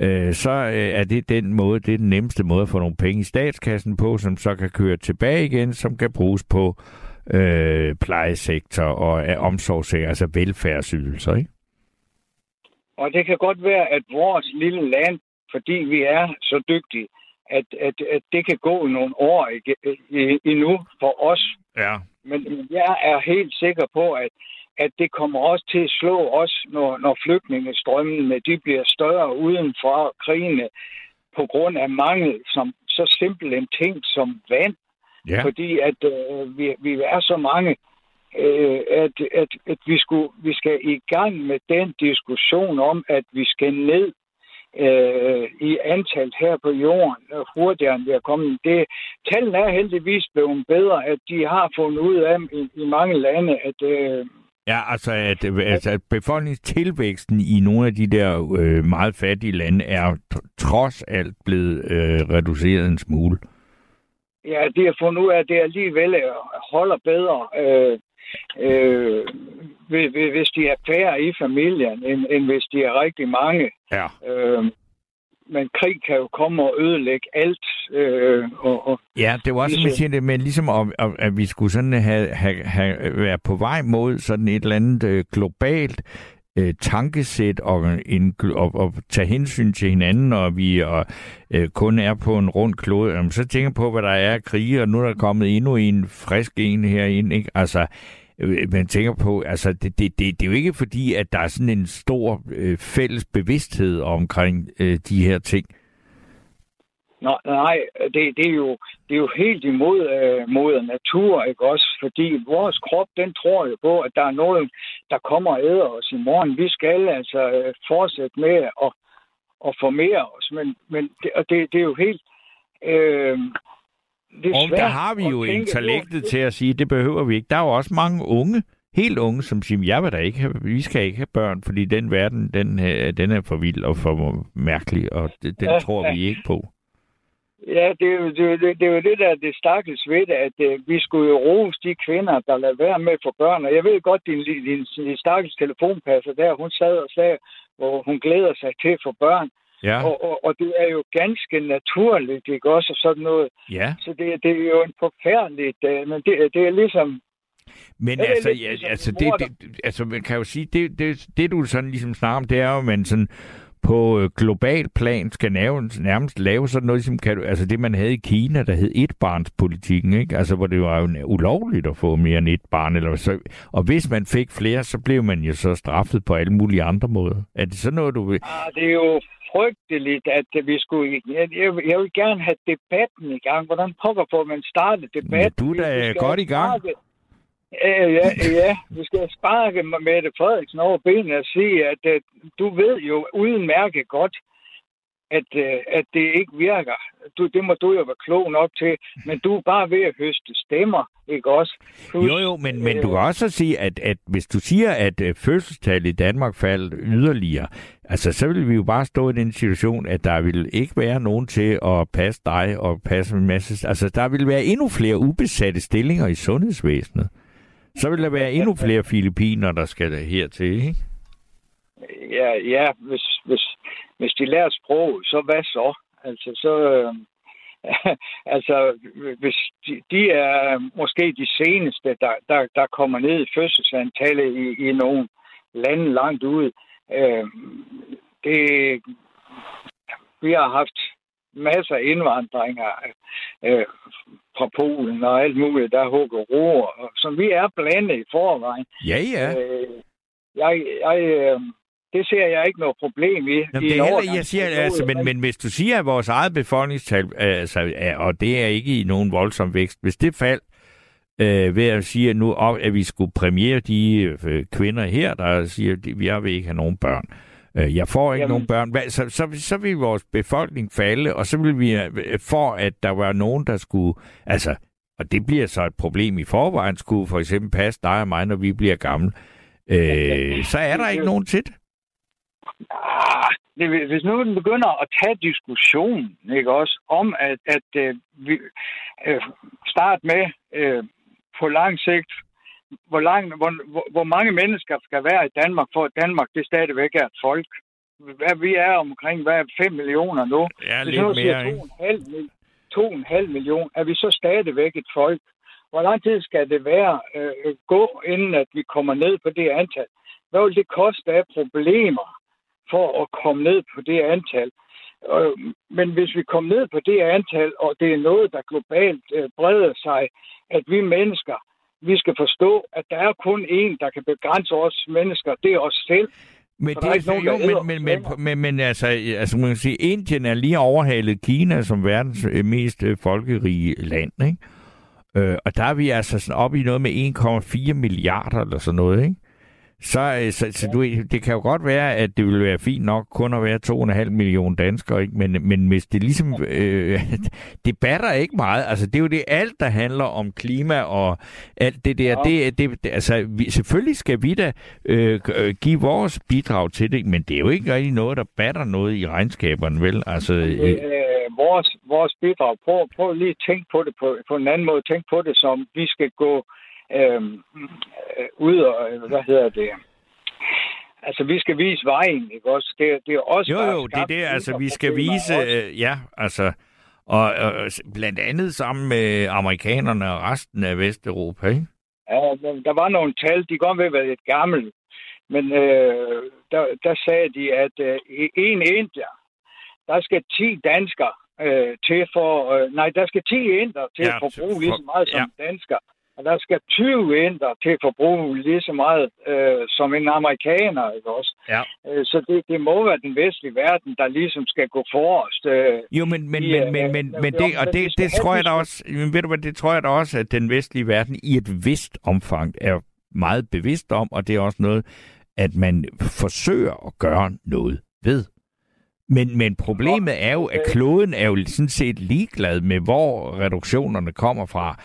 øh, så øh, er det den måde, det er den nemmeste måde at få nogle penge i statskassen på, som så kan køre tilbage igen, som kan bruges på øh, plejesektor og øh, omsorgssektor, altså velfærdsydelser, ikke? Og det kan godt være, at vores lille land, fordi vi er så dygtige, at, at, at det kan gå nogle år ig- i- endnu for os. Ja. Men jeg er helt sikker på, at, at det kommer også til at slå os, når, når flygtningestrømmene de bliver større uden for krigene, på grund af mangel som så simpel en ting som vand. Ja. Fordi at øh, vi, vi er så mange, øh, at, at, at vi, skulle, vi skal i gang med den diskussion om, at vi skal ned øh, i antal her på jorden øh, hurtigere, end vi er kommet. Det, tallene er heldigvis blevet bedre, at de har fundet ud af i, i mange lande, at øh, Ja, altså at, altså at befolkningstilvæksten i nogle af de der øh, meget fattige lande er trods alt blevet øh, reduceret en smule. Ja, de har fundet ud af, at det alligevel øh, holder bedre, øh, øh, hvis de er færre i familien, end, end hvis de er rigtig mange. Ja. Øh, men krig kan jo komme og ødelægge alt. Øh, og, og ja, det var også, som jeg siger det, men ligesom at, at vi skulle sådan have, have, have være på vej mod sådan et eller andet øh, globalt øh, tankesæt og, en, og, og tage hensyn til hinanden, og vi og, øh, kun er på en rund klode. Jamen, så tænker på, hvad der er af krige, og nu er der kommet endnu en frisk en herinde. Ikke? Altså, øh, man tænker på, altså det, det, det, det er jo ikke fordi, at der er sådan en stor øh, fælles bevidsthed omkring øh, de her ting. Nå, nej, det, det, er jo, det er jo helt imod øh, mod natur, ikke også? Fordi vores krop, den tror jo på, at der er noget, der kommer og æder os i morgen. Vi skal altså øh, fortsætte med at, at formere os, men, men det, og det, det er jo helt... Øh, det er og der har vi jo intellektet til at sige, det behøver vi ikke. Der er jo også mange unge, helt unge, som siger, jeg vil da ikke have, vi skal ikke have børn, fordi den verden, den, øh, den er for vild og for mærkelig, og den ja, tror vi ikke på. Ja, det er, jo, det, det, det det, der det stakkels ved det, at uh, vi skulle jo rose de kvinder, der lader være med for børn. Og jeg ved godt, din, din, din stakkels telefonpasser der, hun sad og sagde, hvor hun glæder sig til for børn. Ja. Og, og, og det er jo ganske naturligt, ikke også, og sådan noget. Ja. Så det, det er jo en forfærdeligt, uh, men det, det er ligesom... Men altså, ja, ligesom altså, det, det, altså, man kan jo sige, det, det, det du sådan ligesom snakker om, det er jo, man sådan på øh, global plan skal nærmest, nærmest lave sådan noget, som kan, altså det, man havde i Kina, der hed etbarnspolitikken, ikke? Altså, hvor det var jo ulovligt at få mere end et barn. Eller så, og hvis man fik flere, så blev man jo så straffet på alle mulige andre måder. Er det sådan noget, du vil... Ah, det er jo frygteligt, at vi skulle... Jeg, jeg, jeg vil gerne have debatten i gang. Hvordan pokker får man startet debatten? Ja, du er da godt i gang. Startet Ja, ja, ja. Vi skal sparke Mette Frederiksen over benene og sige, at uh, du ved jo udmærket godt, at, uh, at det ikke virker. Du, det må du jo være klog nok til, men du er bare ved at høste stemmer, ikke også? Plus, jo, jo, men, men du kan også sige, at, at hvis du siger, at uh, fødselstallet i Danmark faldt yderligere, altså så vil vi jo bare stå i den situation, at der vil ikke være nogen til at passe dig og passe en masse... Altså, der vil være endnu flere ubesatte stillinger i sundhedsvæsenet. Så vil der være endnu flere filipiner, der skal hertil, ikke? Ja, ja hvis, hvis, hvis de lærer sprog, så hvad så? Altså, så... Øh, altså, hvis de, de er måske de seneste, der, der, der kommer ned i fødselsantallet i, i nogle lande langt ude. Øh, det, vi har haft masser af indvandringer øh, fra Polen og alt muligt, der hugger roer, som vi er blandet i forvejen. Ja, ja. Øh, jeg, jeg, øh, det ser jeg ikke noget problem i. Jamen, i det er heller, jeg siger, altså, men, men hvis du siger, at vores eget befolkningstal, altså, og det er ikke i nogen voldsom vækst, hvis det fald øh, ved at sige, at nu at vi skulle premiere de øh, kvinder her, der siger, at vi vil ikke have nogen børn, øh, Øh, jeg får ikke Jamen. nogen børn. Så, så, så vil vores befolkning falde, og så vil vi, øh, for at der var nogen, der skulle... Altså, og det bliver så et problem i forvejen, skulle for eksempel passe dig og mig, når vi bliver gamle. Øh, så er der ikke nogen til det. Ah, hvis nu den begynder at tage diskussion, ikke også, om at, at uh, vi uh, start med uh, på lang sigt hvor, lang, hvor, hvor, hvor mange mennesker skal være i Danmark, for at Danmark det stadigvæk er et folk. Hvad, vi er omkring hvad, 5 millioner nu. Ja, lidt mere, siger 2,5 millioner, er vi så stadigvæk et folk. Hvor lang tid skal det være øh, gå, inden at vi kommer ned på det antal? Hvad vil det koste af problemer for at komme ned på det antal? Øh, men hvis vi kommer ned på det antal, og det er noget, der globalt øh, breder sig, at vi mennesker vi skal forstå, at der er kun én, der kan begrænse os mennesker. Det er os selv. Men, det er, nogen, jo, men, men, men, men, men altså, altså, man kan sige, Indien er lige overhalet Kina som verdens øh, mest øh, folkerige land, ikke? Øh, og der er vi altså sådan oppe i noget med 1,4 milliarder eller sådan noget, ikke? Så, øh, så, så du, det kan jo godt være, at det vil være fint nok kun at være 2,5 millioner danskere, ikke? Men, men hvis det ligesom, øh, det batter ikke meget. Altså, det er jo det alt, der handler om klima og alt det der. Ja. Det, det, det, altså, vi, selvfølgelig skal vi da øh, øh, give vores bidrag til det, men det er jo ikke rigtig noget, der batter noget i regnskaberne, vel? Altså, øh, øh, vores, vores bidrag, prøv, prøv lige at tænke på det på, på en anden måde. Tænk på det som, vi skal gå øhm, øh, ud og, øh, hvad hedder det, Altså, vi skal vise vejen, ikke også? Det, det er også jo, jo, det er det. Altså, vi skal vise, øh, ja, altså, og, og blandt andet sammen med amerikanerne og resten af Vesteuropa, ikke? Ja, der var nogle tal, de godt ved være lidt gammel, men øh, der, der sagde de, at øh, en indier, der skal 10 danskere øh, til for, øh, nej, der skal 10 indier til ja, at forbruge lige så meget som ja. danskere. Og der skal 20 indre til at forbruge lige så meget øh, som en amerikaner, ikke også? Ja. Øh, så det, det må være den vestlige verden, der ligesom skal gå forrest. Øh, jo, men, men, i, men, men, men, men det, og det, det tror jeg da også, men ved du hvad, det tror jeg da også, at den vestlige verden i et vist omfang er meget bevidst om, og det er også noget, at man forsøger at gøre noget ved. Men, men problemet er jo, at kloden er jo sådan set ligeglad med, hvor reduktionerne kommer fra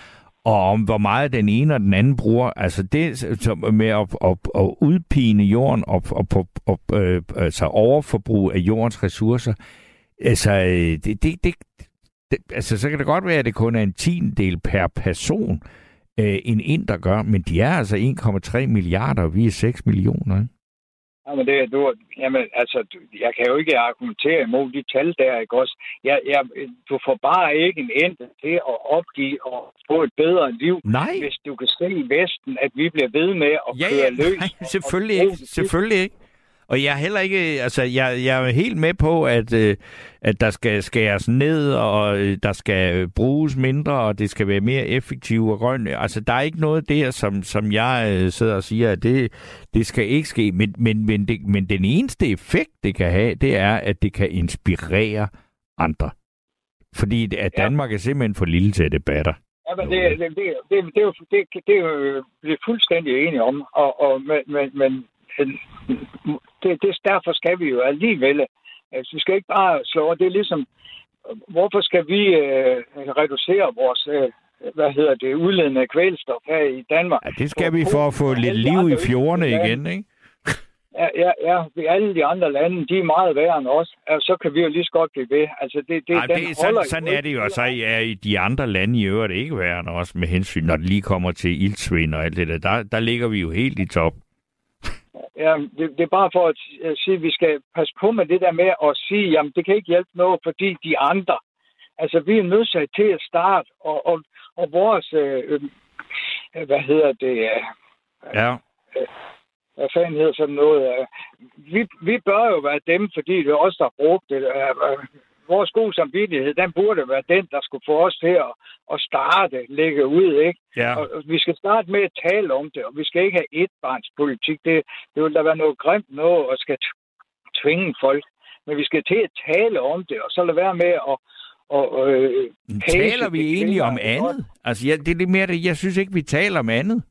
og om hvor meget den ene og den anden bruger. Altså det som med at, at, at udpine jorden og, og, og, og øh, altså overforbrug af jordens ressourcer, altså øh, det, det, det, det, altså så kan det godt være, at det kun er en tiendel per person, øh, en ind, der gør, men de er altså 1,3 milliarder, og vi er 6 millioner. Ikke? Jamen, det, du, jamen, altså, jeg kan jo ikke argumentere imod de tal der, ikke også? Jeg, jeg, du får bare ikke en ende til at opgive og få et bedre liv, nej. hvis du kan se i Vesten, at vi bliver ved med at ja, køre ja, løs. Nej, selvfølgelig og, ikke, selvfølgelig ikke. Og jeg er heller ikke, altså jeg, jeg er helt med på, at, øh, at der skal skæres ned, og øh, der skal bruges mindre, og det skal være mere effektivt og grønt. Altså der er ikke noget der, som, som jeg øh, sidder og siger, at det, det skal ikke ske. Men, men, men, det, men den eneste effekt, det kan have, det er, at det kan inspirere andre. Fordi at Danmark ja. er simpelthen for lille til debatter. Ja, men det, det, det, det, det, er jo, det, det er jo det fuldstændig enige om. Og, og, men, men, men det, det, derfor skal vi jo alligevel. Altså, vi skal ikke bare slå over. Det er ligesom, hvorfor skal vi øh, reducere vores øh, hvad hedder det, udledende kvælstof her i Danmark? Ja, det skal vi for at få lidt liv i fjordene igen, ikke? Ja, ja, ja. Alle de andre lande, de er meget værre end os. Altså, så kan vi jo lige så godt blive ved. Altså, det, det, Ej, den det, sådan, sådan er det jo. Så er de andre lande i øvrigt ikke værre end os med hensyn, når det lige kommer til ildsvind og alt det der. Der, der ligger vi jo helt i top. Ja, det, det er bare for at sige, at vi skal passe på med det der med at sige, jamen det kan ikke hjælpe noget, fordi de andre. Altså, vi er nødt til at starte, og, og, og vores, øh, øh, hvad hedder det? Øh, ja. Øh, hvad fanden hedder sådan noget? Øh, vi, vi bør jo være dem, fordi det er os, der har brugt det. Øh, vores gode samvittighed, den burde være den, der skulle få os til at, at starte, lægge ud, ikke? Ja. Og vi skal starte med at tale om det, og vi skal ikke have etbarnspolitik. Det, det vil da være noget grimt noget at skal tvinge folk. Men vi skal til at tale om det, og så lade være med at og, øh, taler vi egentlig om andet? Altså, ja, det er lidt mere det. Jeg synes ikke, vi taler om andet.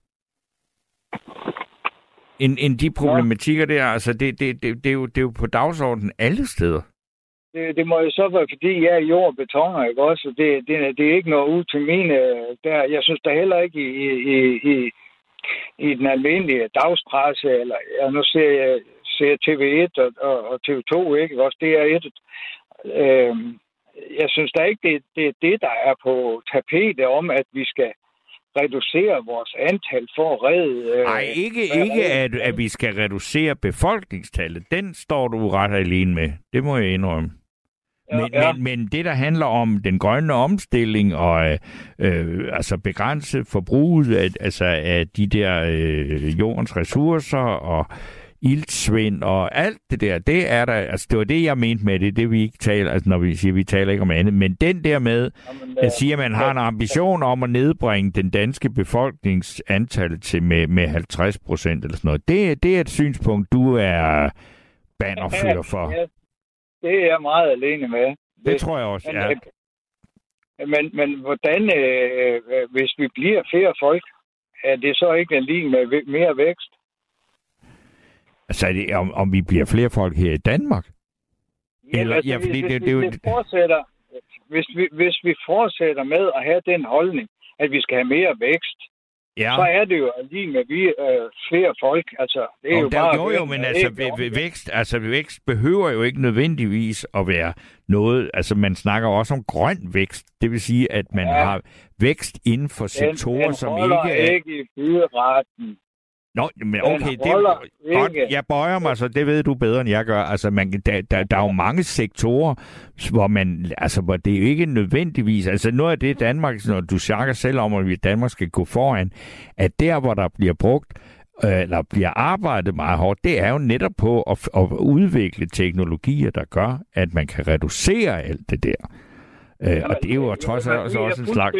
End, end de problematikker der. Altså, det, det, det, det, er jo, det er jo på dagsordenen alle steder det, det må jo så være, fordi jeg er jord og betoner, ikke også? Det, det, det er ikke noget ud til mine... Der, jeg synes da heller ikke i, i, i, i den almindelige dagspresse, eller ja, nu ser jeg ser TV1 og, og, og TV2, ikke også? Det er et... Øh, jeg synes da ikke, det, det er det, der er på tapetet om, at vi skal reducere vores antal for at redde... Nej, øh, ikke, ikke at, at vi skal reducere befolkningstallet. Den står du ret alene med. Det må jeg indrømme. Men, ja. men, men det, der handler om den grønne omstilling og øh, øh, altså begrænse forbruget af, altså af de der øh, jordens ressourcer og iltsvind og alt det der, det er der, altså det var det, jeg mente med det, det vi ikke taler, altså når vi siger, vi taler ikke om andet, men den der med, Jamen, at sige, at man har en ambition om at nedbringe den danske befolkningsantal til med, med 50 procent eller sådan noget, det, det er et synspunkt, du er bannerfører for. Ja, det er jeg meget alene med. Det, det tror jeg også, men, ja. Øh, men, men hvordan, øh, øh, hvis vi bliver flere folk, er det så ikke en lige med mere vækst? Altså, er det, om, om vi bliver flere folk her i Danmark? Eller- altså, ja, fordi hvis, det- hvis det er jo- vi fortsætter, hvis, vi, hvis vi fortsætter med at have den holdning, at vi skal have mere vækst, Ja. så er det jo lige med vi øh, flere folk. Altså, det er jo, Og der, bare... jo, jo, men altså, væ- væ- vækst, altså, vækst behøver jo ikke nødvendigvis at være noget... Altså, man snakker også om grøn vækst. Det vil sige, at man Ja. har vækst inden for den, sektorer, den som holder ikke er... ikke i byretten. Nå, men okay, det godt, jeg bøjer mig, så det ved du bedre, end jeg gør. Altså, man, der, der, der er jo mange sektorer, hvor man, altså, hvor det er jo ikke nødvendigvis, altså noget af det Danmark, når du snakker selv om, at vi i Danmark skal gå foran, at der, hvor der bliver brugt, øh, eller bliver arbejdet meget hårdt, det er jo netop på at, at udvikle teknologier, der gør, at man kan reducere alt det der. Øh, og det er jo trods alt også, en slags...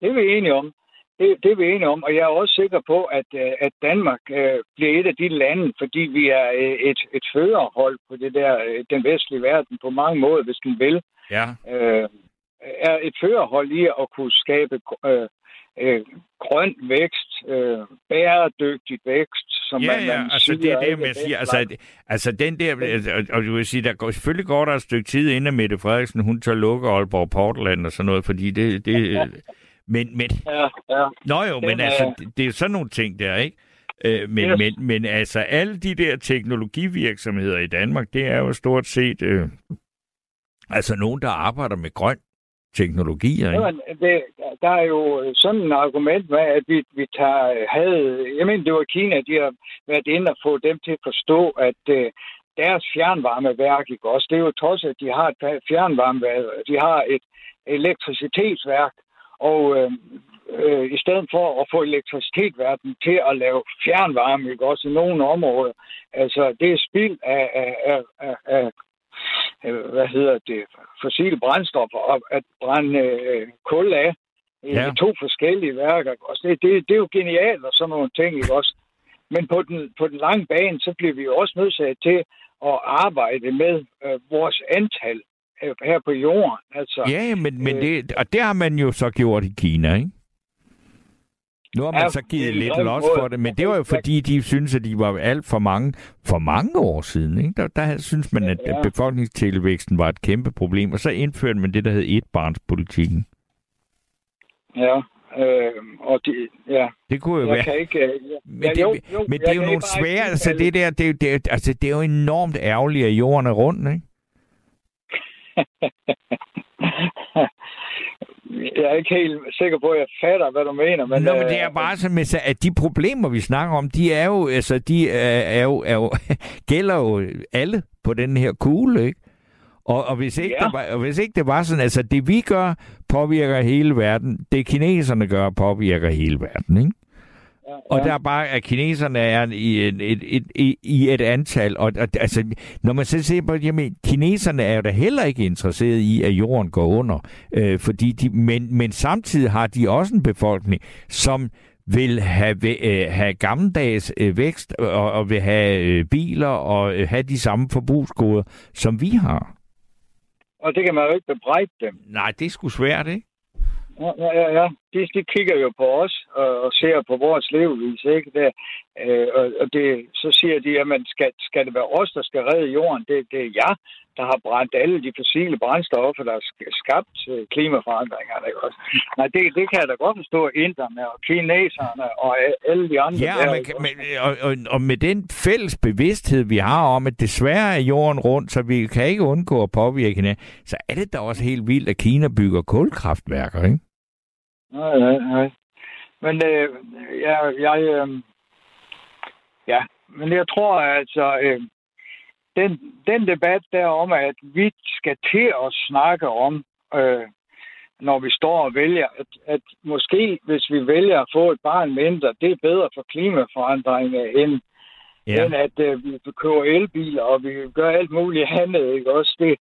Det er vi enige om. Det, det er vi enige om, og jeg er også sikker på, at, øh, at Danmark øh, bliver et af de lande, fordi vi er øh, et, et førerhold på det der, øh, den vestlige verden på mange måder, hvis den vil, Ja, øh, er et førerhold i at kunne skabe øh, øh, grøn vækst, øh, bæredygtig vækst, som ja, man, ja, man altså det siger, er det, jeg siger. Altså, altså den der, og- og du vil sige, der går, selvfølgelig går der et stykke tid, inden Mette Frederiksen, hun tør lukke Aalborg Portland og sådan noget, fordi det, det men, men, Ja, ja. nå jo, men Den, altså, øh, det, det er jo sådan nogle ting der, ikke? Øh, men, Yes. men, men altså, alle de der teknologivirksomheder i Danmark, det er jo stort set, øh, altså nogen, der arbejder med grøn teknologier, ikke? Jamen, det, der er jo sådan et argument med, at vi, vi tager, havde... Jeg mener, det var Kina, de har været inde og få dem til at forstå, at øh, deres fjernvarmeværk, ikke også? Det er jo trods, at de har et fjernvarmeværk, de har et elektricitetsværk, og øh, øh, i stedet for at få elektricitetsværken til at lave fjernvarme, ikke også, i nogle områder, altså det er spild af, af, af, af, af øh, hvad hedder det, fossile brændstoffer, og at brænde øh, kul af i Ja. ja. to forskellige værker. Også? Det, det, det er jo genialt og sådan nogle ting, ikke også? Men på den, på den lange bane, så bliver vi jo også nødt til at arbejde med øh, vores antal øh, her på jorden. Altså, Ja, men, men Øh, det, og det har man jo så gjort i Kina, ikke? Nu har man Ja, så givet lidt los for det, men det var jo fordi, de synes at de var alt for mange for mange år siden. Ikke? Der, der synes man, at Ja. befolkningstilvæksten var et kæmpe problem, og så indførte man det, der hed etbarnspolitikken. Ja, øh, og det, ja, Det kunne jo jeg være... kan ikke... Øh, Men, ja, det, jo, men det jeg er jo nogle svære... Altså, udtale- det der, det, er jo- det, altså, det er jo enormt ærgerligt, at jorden er rund, ikke? Jeg er ikke helt sikker på, at jeg fatter, hvad du mener. Men, Nå, men øh, det er bare sådan, at de problemer, vi snakker om, de er jo, altså, de er, er jo, er jo gælder jo alle på den her kugle, ikke? Og, og, hvis ikke Ja. det var, og hvis ikke det var sådan, altså det vi gør, påvirker hele verden. Det kineserne gør, påvirker hele verden, ikke? Ja, Og der er bare, at kineserne er i et, et, et, et, i et antal, og, og altså, når man så ser på det, jamen, kineserne er jo da heller ikke interesseret i, at jorden går under, øh, fordi de, men, men samtidig har de også en befolkning, som vil have, øh, have gammeldags øh, vækst, og, og vil have øh, biler, og øh, have de samme forbrugsgoder, som vi har. Og det kan man jo ikke bebrejde dem. Nej, det er sgu svært, ikke? Ja, ja, ja. De, de kigger jo på os og, og ser på vores levevis, ikke? Det, øh, og, og det, så siger de, at skal, skal det være os, der skal redde jorden? Det, det er jeg, der har brændt alle de fossile brændstoffer, der har sk- skabt klimaforandringerne. Ikke også? Nej, det, det kan jeg da godt forstå, inderne og kineserne og alle de andre. Ja, der, og, man kan, men, og, og, og med den fælles bevidsthed, vi har om, at desværre er jorden rundt, så vi kan ikke undgå at påvirke hinanden, så er det da også helt vildt, at Kina bygger kulkraftværker, ikke? Nej, nej, nej. Men øh, jeg, jeg øh, ja, men jeg tror altså, øh, den, den debat der om, at vi skal til at snakke om, øh, når vi står og vælger, at, at måske hvis vi vælger at få et barn mindre, det er bedre for klimaforandringer, end, ja. end at øh, vi køber elbiler, og vi gør alt muligt andet, ikke også? Det,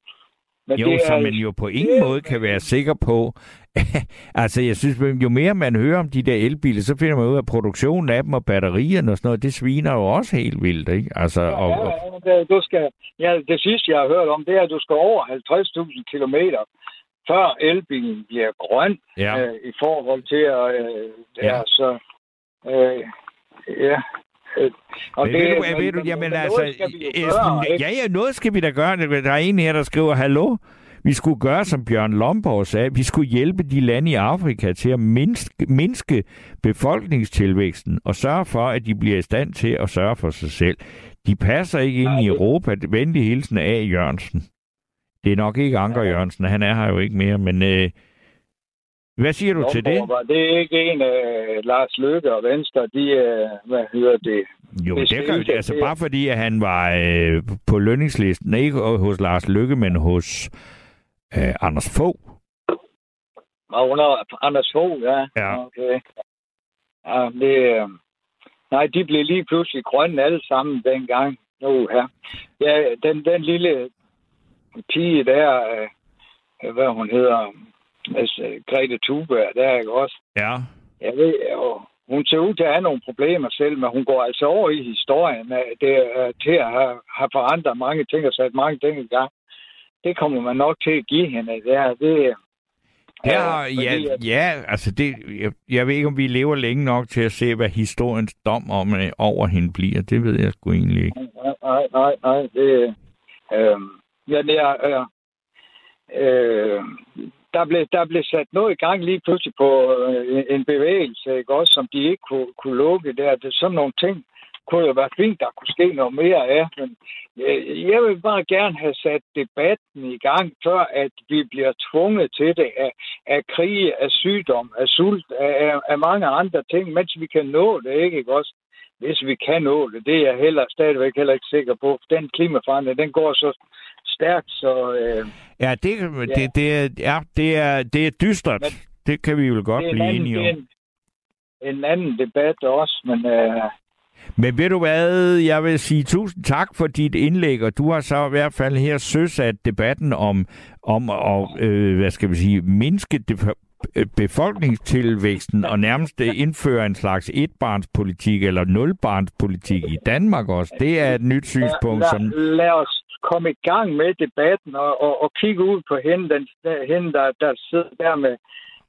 men jo, det så man jo på ingen det- måde kan være sikker på. altså, jeg synes, jo mere man hører om de der elbiler, så finder man ud af, at produktionen af dem og batterierne og sådan noget, det sviner jo også helt vildt, ikke? Altså, Ja, og, og, ja, ja, det, du skal, ja, det sidste, jeg har hørt om, det er, at du skal over 50.000 kilometer, før elbilen bliver grøn ja. øh, i forhold til at... Øh, Ja. ja. så, øh, ja, øh, og Men ved du, ved du, jamen altså, Esben, ja, ja, noget skal vi da gøre. Der er en her, der skriver, hallo, vi skulle gøre, som Bjørn Lomborg sagde, vi skulle hjælpe de lande i Afrika til at mindske, mindske befolkningstilvæksten og sørge for, at de bliver i stand til at sørge for sig selv. De passer ikke ind i Europa. Venlig hilsen af Jørgensen. Det er nok ikke Anker Jørgensen, han er her jo ikke mere, men øh, hvad siger du til det? Var det ikke en af uh, Lars Løkke og Venstre, de, uh, hvad hedder det? Jo, det kan det, altså bare fordi, at han var øh, på lønningslisten, ikke hos Lars Løkke, men hos øh, Anders Fogh. Og under Anders Fogh, ja. Ja. Okay. Ja, det, øh, nej, de blev lige pludselig grønne alle sammen dengang. Nu, ja. ja den, den lille pige der, øh, hvad hun hedder, altså, Grete Thunberg, der ikke også? Ja. Jeg ved, jo, hun ser ud til at have nogle problemer selv, men hun går altså over i historien. Det er til at have, have forandret mange ting og sat mange ting i gang det kommer man nok til at give hende. Det, er, det, Ja, ja, ja, ja, altså det, jeg, jeg ved ikke, om vi lever længe nok til at se, hvad historiens dom om øh, over hende bliver. Det ved jeg sgu egentlig ikke. Nej, nej, nej. Det, øh, ja, det er, øh, øh, der, blev, der blev sat noget i gang lige pludselig på øh, en bevægelse, ikke? Også, som de ikke kunne, kunne lukke der. Det er sådan nogle ting, kunne jo være fint, der kunne ske noget mere af. Men jeg vil bare gerne have sat debatten i gang, før at vi bliver tvunget til det af, af krige, af sygdom, af sult, af, af mange andre ting, mens vi kan nå det, ikke, ikke også? Hvis vi kan nå det, det er jeg heller stadigvæk heller ikke sikker på. Den klimaforandring, den går så stærkt, så... Øh, ja, det, ja. Det, det, er, ja, det, er, det er dystert. Men, det kan vi jo godt blive anden, enige om. En, en anden debat også, men... Øh, men ved du hvad, jeg vil sige tusind tak for dit indlæg, og du har så i hvert fald her søsat debatten om, om at, øh, hvad skal vi sige, mindske det befolkningstilvæksten og nærmest indføre en slags etbarnspolitik eller nulbarnspolitik i Danmark også. Det er et nyt synspunkt. Lad, som... lad os komme i gang med debatten og, og, og kigge ud på hende, den, hende der, der sidder der med,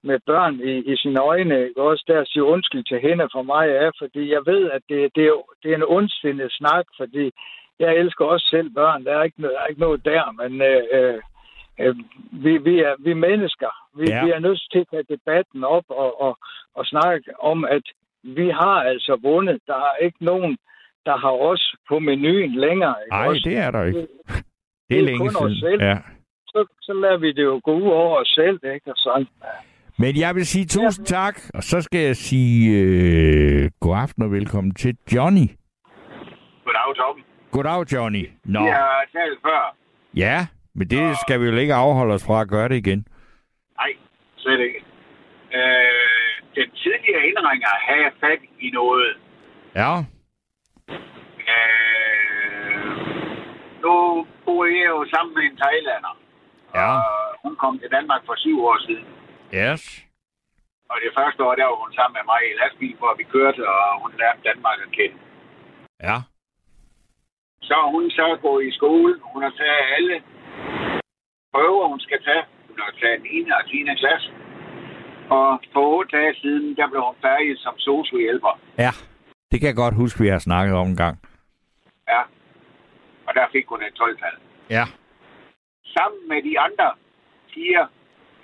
med børn i, i sine øjne, ikke? også der siger undskyld til hende for mig er, fordi jeg ved, at det, det, er, det er en ondsindet snak, fordi jeg elsker også selv børn. Der er ikke, der er ikke noget der, men øh, øh, vi, vi, er, vi er mennesker. Vi, ja. vi er nødt til at tage debatten op og, og, og snakke om, at vi har altså vundet. Der er ikke nogen, der har os på menuen længere. Nej, det er der ikke. Det, det, det er, længe siden. Selv. Ja. Så, så lader vi det jo gå ud over os selv, ikke? Og sådan. Men jeg vil sige tusind ja. tak, og så skal jeg sige øh, god aften og velkommen til Johnny. Goddag, Tom. Goddag, Johnny. Nå. Jeg har talt før. Ja, men det skal vi jo ikke afholde os fra at gøre det igen. Nej, slet ikke. Øh, den tidligere indringer havde fat i noget. Ja. Øh, nu bor jeg jo sammen med en thailander. Ja. Og hun kom til Danmark for syv år siden. Yes. Og det første år, der var hun sammen med mig i lastbil, hvor vi kørte, og hun lærte Danmark at kende. Ja. Så hun så gået i skole. Hun har taget alle prøver, hun skal tage. Hun har taget 9. og 10. klasse. Og for otte dage siden, der blev hun færdig som sociohjælper. Ja, det kan jeg godt huske, vi har snakket om en gang. Ja, og der fik hun et 12-tal. Ja. Sammen med de andre piger,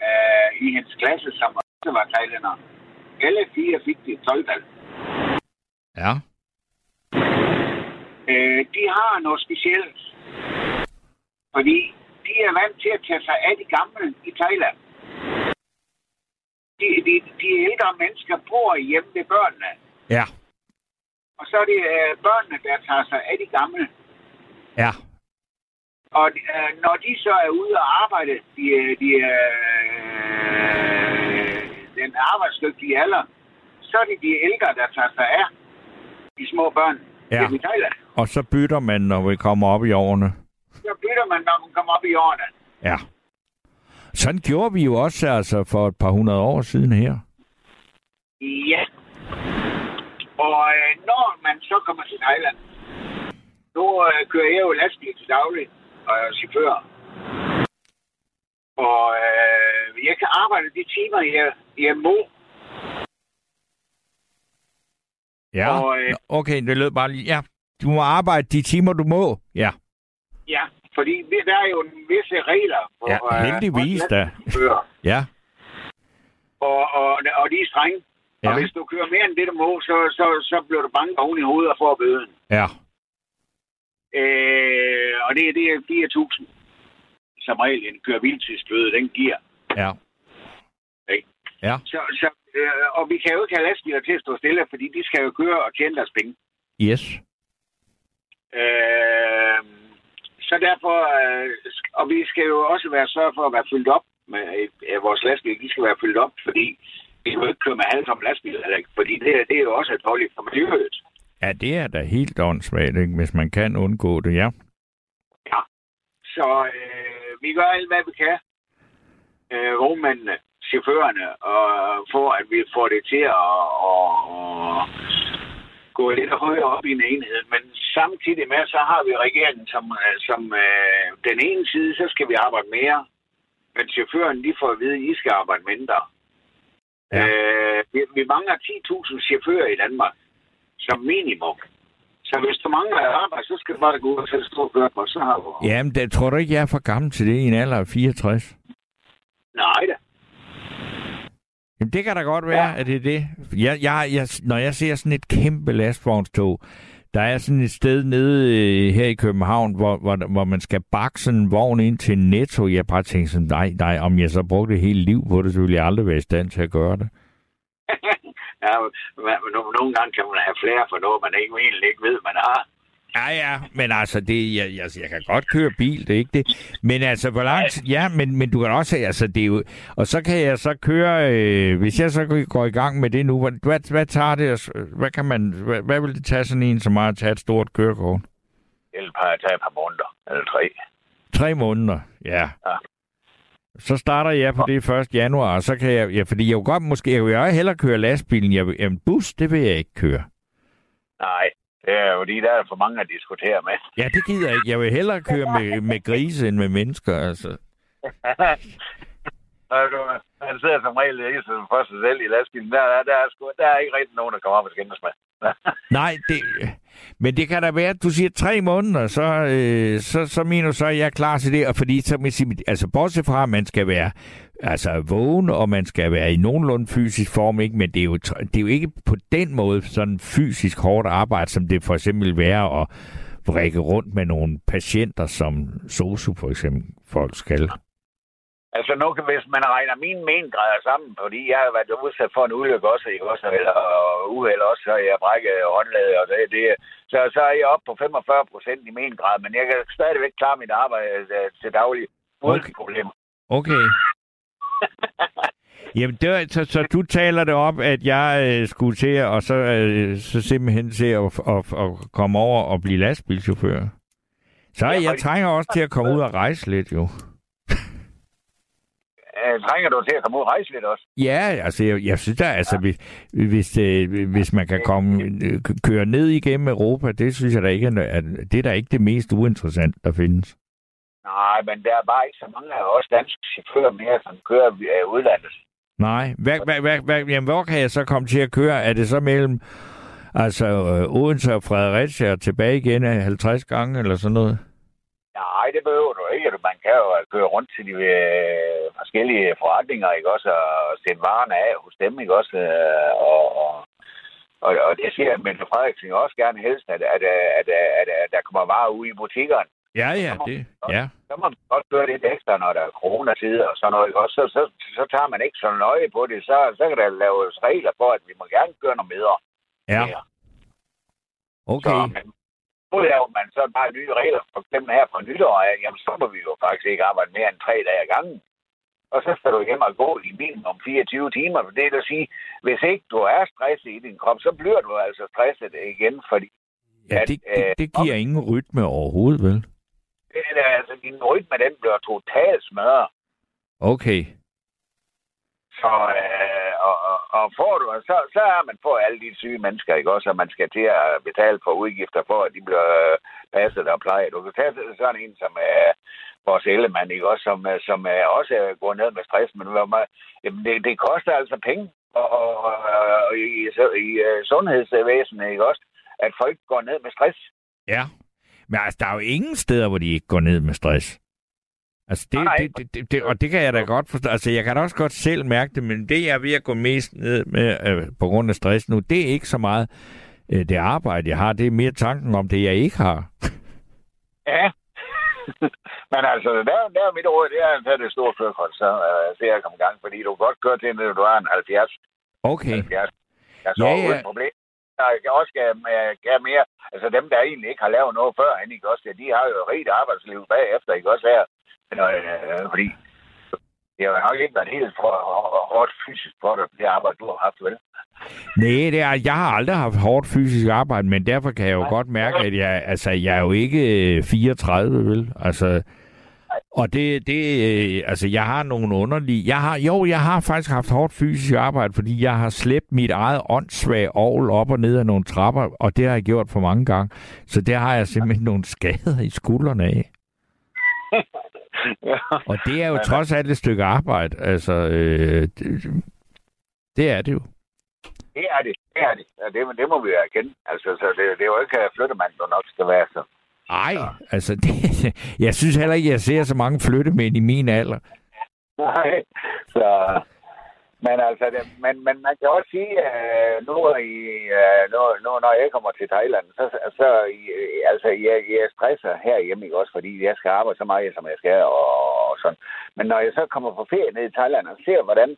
øh, i hendes klasse, som også var thailænder. Alle fire fik det 12 -tal. Ja. Øh, de har noget specielt. Fordi de er vant til at tage sig af de gamle i Thailand. De, de, de ældre mennesker bor hjemme ved børnene. Ja. Og så er det øh, børnene, der tager sig af de gamle. Ja. Og øh, når de så er ude og arbejde, de, de, øh, den arbejdsdygtige alder, så er det de ældre, der tager sig af de små børn ja. i Thailand. Og så bytter man, når vi kommer op i årene. Så bytter man, når man kommer op i årene. Ja. Sådan gjorde vi jo også altså for et par hundrede år siden her. Ja. Og øh, når man så kommer til Thailand, nu øh, kører jeg jo lastbil til daglig og er chauffør. Og øh, jeg kan arbejde de timer, jeg, jeg må. Ja, Og, øh, okay, det lød bare lige. Ja, du må arbejde de timer, du må. Ja, ja, fordi der er jo en visse regler for ja øh, heldigvis vores da. Ja, og, og, og de er strenge. Ja. Og hvis du kører mere end det, du må, så, så, så bliver du banket oven i hovedet og får bøden. ja. Øh, og det, det er 4.000, som regel en køre hviletidsbøde, den giver. Ja. Ikke? Ja. Så, så, øh, og vi kan jo ikke have lastbiler til at stå stille, fordi de skal jo køre og tjene deres penge. Yes. Øh, så derfor, øh, og vi skal jo også være sørge for at være fyldt op med øh, vores lastbiler. De skal være fyldt op, fordi vi kan jo ikke køre med halvtomme lastbiler, fordi det, det er jo også et dårligt for miljøet. Ja, det er da helt åndssvagt, ikke? hvis man kan undgå det, ja. Så øh, vi gør alt, hvad vi kan. Øh, vognmændene, chaufførerne, og for at vi får det til at, at, at gå lidt højere op i en enhed. Men samtidig med, så har vi regeringen, som, øh, som øh, den ene side, så skal vi arbejde mere. Men chaufføren, de får at vide, at I skal arbejde mindre. Ja. Øh, vi, vi mangler 10.000 chauffører i Danmark, som minimum. Så hvis du mangler arbejde, så skal du bare gå ud og sætte stor kørekort, så har du... Jamen, det, tror du ikke, jeg er for gammel til det i en alder af 64? Nej da. Jamen, det kan da godt være, ja. at det er det. Jeg, jeg, jeg, når jeg ser sådan et kæmpe lastvognstog, der er sådan et sted nede øh, her i København, hvor, hvor, hvor man skal bakke sådan en vogn ind til Netto. Jeg bare tænker sådan, nej, nej, om jeg så brugte et helt liv på det, så ville jeg aldrig være i stand til at gøre det. ja, no- nogle gange kan man have flere for noget, man ikke, egentlig ikke ved, man har. Ja, ja, men altså, det, jeg, jeg, jeg kan godt køre bil, det er ikke det. Men altså, hvor langt... Ja, men, men du kan også... Altså, det er jo... Og så kan jeg så køre... Øh, hvis jeg så går i gang med det nu, hvad, hvad, tager det? Hvad, kan man, hvad, hvad vil det tage sådan en, som har at tage et stort kørekort? Eller bare tage et par måneder, eller tre. Tre måneder, ja. Ja. Så starter jeg på det 1. januar, og så kan jeg... Ja, fordi jeg vil godt måske... Jeg vil jo hellere køre lastbilen. Jeg vil, en bus, det vil jeg ikke køre. Nej, det er jo de, der er for mange at diskutere med. Ja, det gider jeg ikke. Jeg vil hellere køre med, med grise end med mennesker, altså. Du, han sidder som regel ikke for sig selv i lastbilen. Der, der, der, er, sgu, der er ikke rigtig nogen, der kommer op og skændes med. Nej, det, men det kan da være, at du siger tre måneder, så, øh, så, så mener du så, at jeg er klar til det. Og fordi, så, vil siger, altså bortset fra, at man skal være altså, vågen, og man skal være i nogenlunde fysisk form, ikke? men det er, jo, det er jo ikke på den måde sådan fysisk hårdt arbejde, som det for eksempel vil være at række rundt med nogle patienter, som SOSU for eksempel folk skal. Altså nu hvis man regner mine mengrader sammen, fordi jeg har været udsat for en ulykke også, ikke også, eller uheld også, så jeg brækket håndlaget, og det, det, så, så er jeg oppe på 45 procent i mengrad, men jeg kan stadigvæk klare mit arbejde øh, til daglig uden Okay. problemer. Okay. Jamen, det, var- så, så du taler det op, at jeg øh, skulle til, og så, øh, så simpelthen til at, at, at komme over og blive lastbilchauffør. Så Ja, jeg trænger også til at komme ud og rejse lidt, jo. Øh, trænger du til at komme ud og rejse lidt også? Ja, altså, jeg, jeg synes da, altså, hvis, hvis, øh, hvis man kan komme, øh, køre ned igennem Europa, det synes jeg da ikke, er, at- det er da ikke det mest uinteressant, der findes. Nej, men der er bare ikke så mange af os danske chauffører mere, som kører øh, udlandet. Nej. Hvad, hvad, hvad, hvad, jamen, hvor kan jeg så komme til at køre? Er det så mellem altså, øh, Odense og Fredericia og tilbage igen af 50 gange eller sådan noget? Nej, det behøver du ikke. Man kan jo køre rundt til de øh, forskellige forretninger, ikke også, og sætte varerne af hos dem, ikke også, øh, og, og, og, og det siger Mette Frederiksen også gerne helst, at, at, at, at, at, der kommer varer ud i butikkerne. Ja, ja, det, ja. Så må man godt gøre lidt ekstra, når der er coronatid og sådan noget, ikke også, så, så, så tager man ikke så nøje på det. Så, så kan der laves regler for, at vi må gerne gøre noget bedre. Ja, mere. okay. Så, men nu laver man så bare nye regler, for eksempel her fra nytår, af, jamen så må vi jo faktisk ikke arbejde mere end tre dage ad gangen. Og så skal du hjem og gå i minimum 24 timer. Det vil sige, hvis ikke du er stresset i din krop, så bliver du altså stresset igen, fordi Ja, det, det, det giver ingen rytme overhovedet, vel? det er, altså, din rytme, den bliver totalt smadret. Okay. Så, øh, og, og, og får du, så, så er man på alle de syge mennesker, ikke også, at man skal til at betale for udgifter for, at de bliver øh, passet og plejet. Du kan tage sådan en som øh, vores ellemand, ikke også, som, øh, som øh, også går ned med stress, men hvor man, jamen, det, det koster altså penge og, og, og i, så, i uh, sundhedsvæsenet, ikke også? At folk går ned med stress. Ja, men altså, der er jo ingen steder, hvor de ikke går ned med stress. Altså, det, Nej. det, det, det, det, og det kan jeg da godt forstå. Altså, jeg kan da også godt selv mærke det, men det, jeg er ved at gå mest ned med øh, på grund af stress nu, det er ikke så meget øh, det arbejde, jeg har. Det er mere tanken om det, jeg ikke har. Ja. Men altså, der, der er mit råd, det er at tage det store førkort, så uh, ser jeg komme i gang, fordi du kan godt køre til, når du er en 70. Okay. 70. Jeg så Ja, ja, problem. Der kan også skal, kan mere, altså dem, der egentlig ikke har lavet noget før, han ikke også, de har jo et rigt arbejdsliv bagefter, ikke også her. Øh, fordi det har jo nok ikke været helt for, hårdt fysisk for dig, det arbejde, du har haft, vel? Nej, det er, jeg har aldrig haft hårdt fysisk arbejde, men derfor kan jeg jo Nej. godt mærke, at jeg, altså, jeg er jo ikke øh, 34, vel? Altså, og det, det, øh, altså, jeg har nogle underlige... Jeg har, jo, jeg har faktisk haft hårdt fysisk arbejde, fordi jeg har slæbt mit eget åndssvage ovl op og ned ad nogle trapper, og det har jeg gjort for mange gange. Så der har jeg simpelthen nogle skader i skuldrene af. Ja. Og det er jo trods alt et stykke arbejde. Altså, øh, det, det er det jo. Det er det, det er det. Ja, det, det må vi jo erkende. Altså, så det, det er jo ikke flyttemand, du nok skal være så. Ej, altså, det, jeg synes heller ikke, jeg ser så mange flyttemænd i min alder. Nej, så... Men altså, det, men, men man kan også sige, at nu, i, øh, nu, nu, når jeg kommer til Thailand, så, så I- altså, jeg, jeg stresser herhjemme, ikke også, fordi jeg skal arbejde så meget, som jeg skal, og, og sådan. Men når jeg så kommer på ferie ned i Thailand og ser, hvordan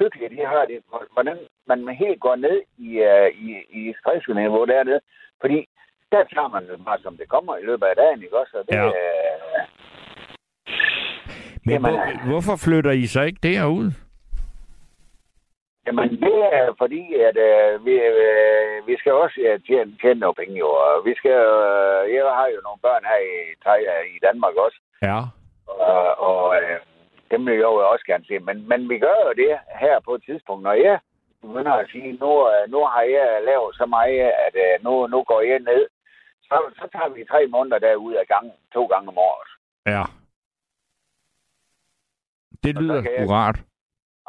hyggeligt de har det, hvordan man helt går ned i, i, i stressniveau dernede, fordi der tager man det bare, som det kommer i løbet af dagen, ikke også? Og det, Ja. Men Jamen, hvor, hvorfor flytter I så ikke derud? Jamen, det er fordi, at øh, vi, øh, vi skal også ja, tjene, tjene nogle penge, jo. Og vi skal, øh, jeg har jo nogle børn her i, Thai- i Danmark også, Ja. og, og øh, dem vil jeg jo også gerne se. Men, men vi gør jo det her på et tidspunkt, når jeg begynder at sige, nu, øh, nu har jeg lavet så meget, at øh, nu, nu går jeg ned, så, så tager vi tre måneder derud af gangen, to gange om året. Ja. Det lyder jeg- rart.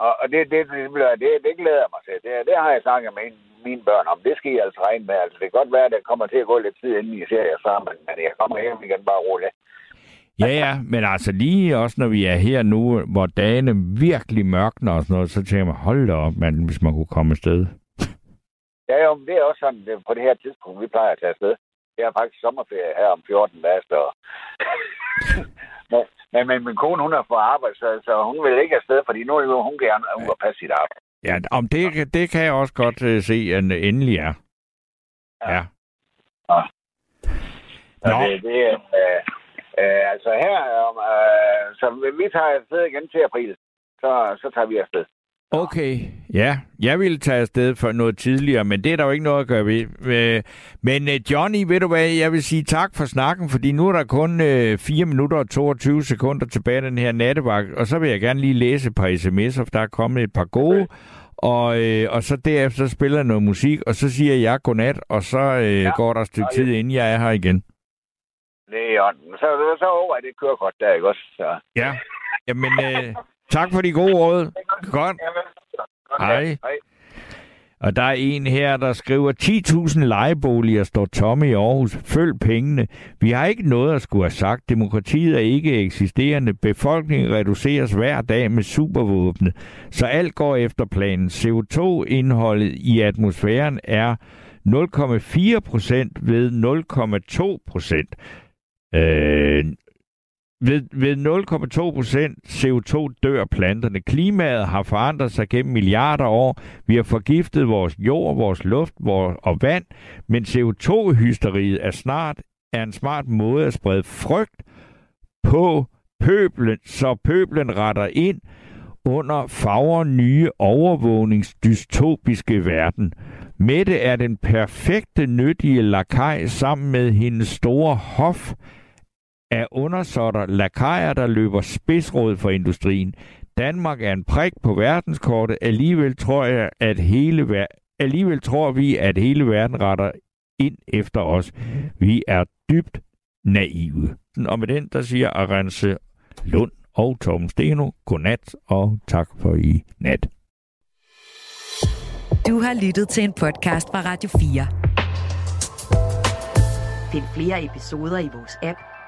Og, og det, det, det, det, det glæder jeg mig til. Det, det har jeg snakket med mine børn om. Det skal I altså regne med. Altså, det kan godt være, at det kommer til at gå lidt tid, inden I ser jer sammen. Men jeg kommer hjem igen bare roligt. Ja, ja, men altså lige også når vi er her nu, hvor dagene virkelig mørkner og sådan noget, så tænker man, hold da op, man, hvis man kunne komme afsted. Ja, jo, det er også sådan, det, på det her tidspunkt, vi plejer at tage afsted. Jeg har faktisk sommerferie her om 14 dage, så... men, men, men min kone, hun har fået arbejde, så, så hun vil ikke afsted, fordi nu vil hun gerne ud og passe sit arbejde. Ja, om det, det kan jeg også godt uh, se, at endelig er. Ja. Så Nå. det, det er... Øh, øh, altså her, øh, så vi tager afsted igen til april. Så, så tager vi afsted. Okay, ja. Jeg ville tage afsted for noget tidligere, men det er der jo ikke noget at gøre ved. Øh, Men øh, Johnny, ved du hvad, jeg vil sige tak for snakken, fordi nu er der kun øh, 4 minutter og 22 sekunder tilbage af den her nattevagt, og så vil jeg gerne lige læse et par sms'er, for der er kommet et par gode, og, øh, og så derefter spiller jeg noget musik, og så siger jeg godnat, og så øh, ja. Går der et stykke Og tid, inden jeg er her igen. Det er i orden. Så, så over det kørekort der, ikke også? Så. Ja, jamen øh, tak for de gode råd. Godt. Hej. Hej. Og der er en her, der skriver, 10.000 lejeboliger står tomme i Aarhus. Følg pengene. Vi har ikke noget at skulle have sagt. Demokratiet er ikke eksisterende. Befolkningen reduceres hver dag med supervåbne. Så alt går efter planen. CO2-indholdet i atmosfæren er 0,4 procent ved 0,2 procent. Øh, ved, ved 0,2 procent CO2 dør planterne. Klimaet har forandret sig gennem milliarder år. Vi har forgiftet vores jord, vores luft vores, og vand, men CO2-hysteriet er snart er en smart måde at sprede frygt på pøblen, så pøblen retter ind under fagre nye overvågningsdystopiske verden. Mette er den perfekte nyttige lakaj sammen med hendes store hof af undersåtter lakajer, der løber spidsråd for industrien. Danmark er en prik på verdenskortet. Alligevel tror jeg, at hele ver- alligevel tror vi, at hele verden retter ind efter os. Vi er dybt naive. Og med den, der siger Arance Lund og Tom Steno, godnat og tak for i nat. Du har lyttet til en podcast fra Radio 4. Find flere episoder i vores app,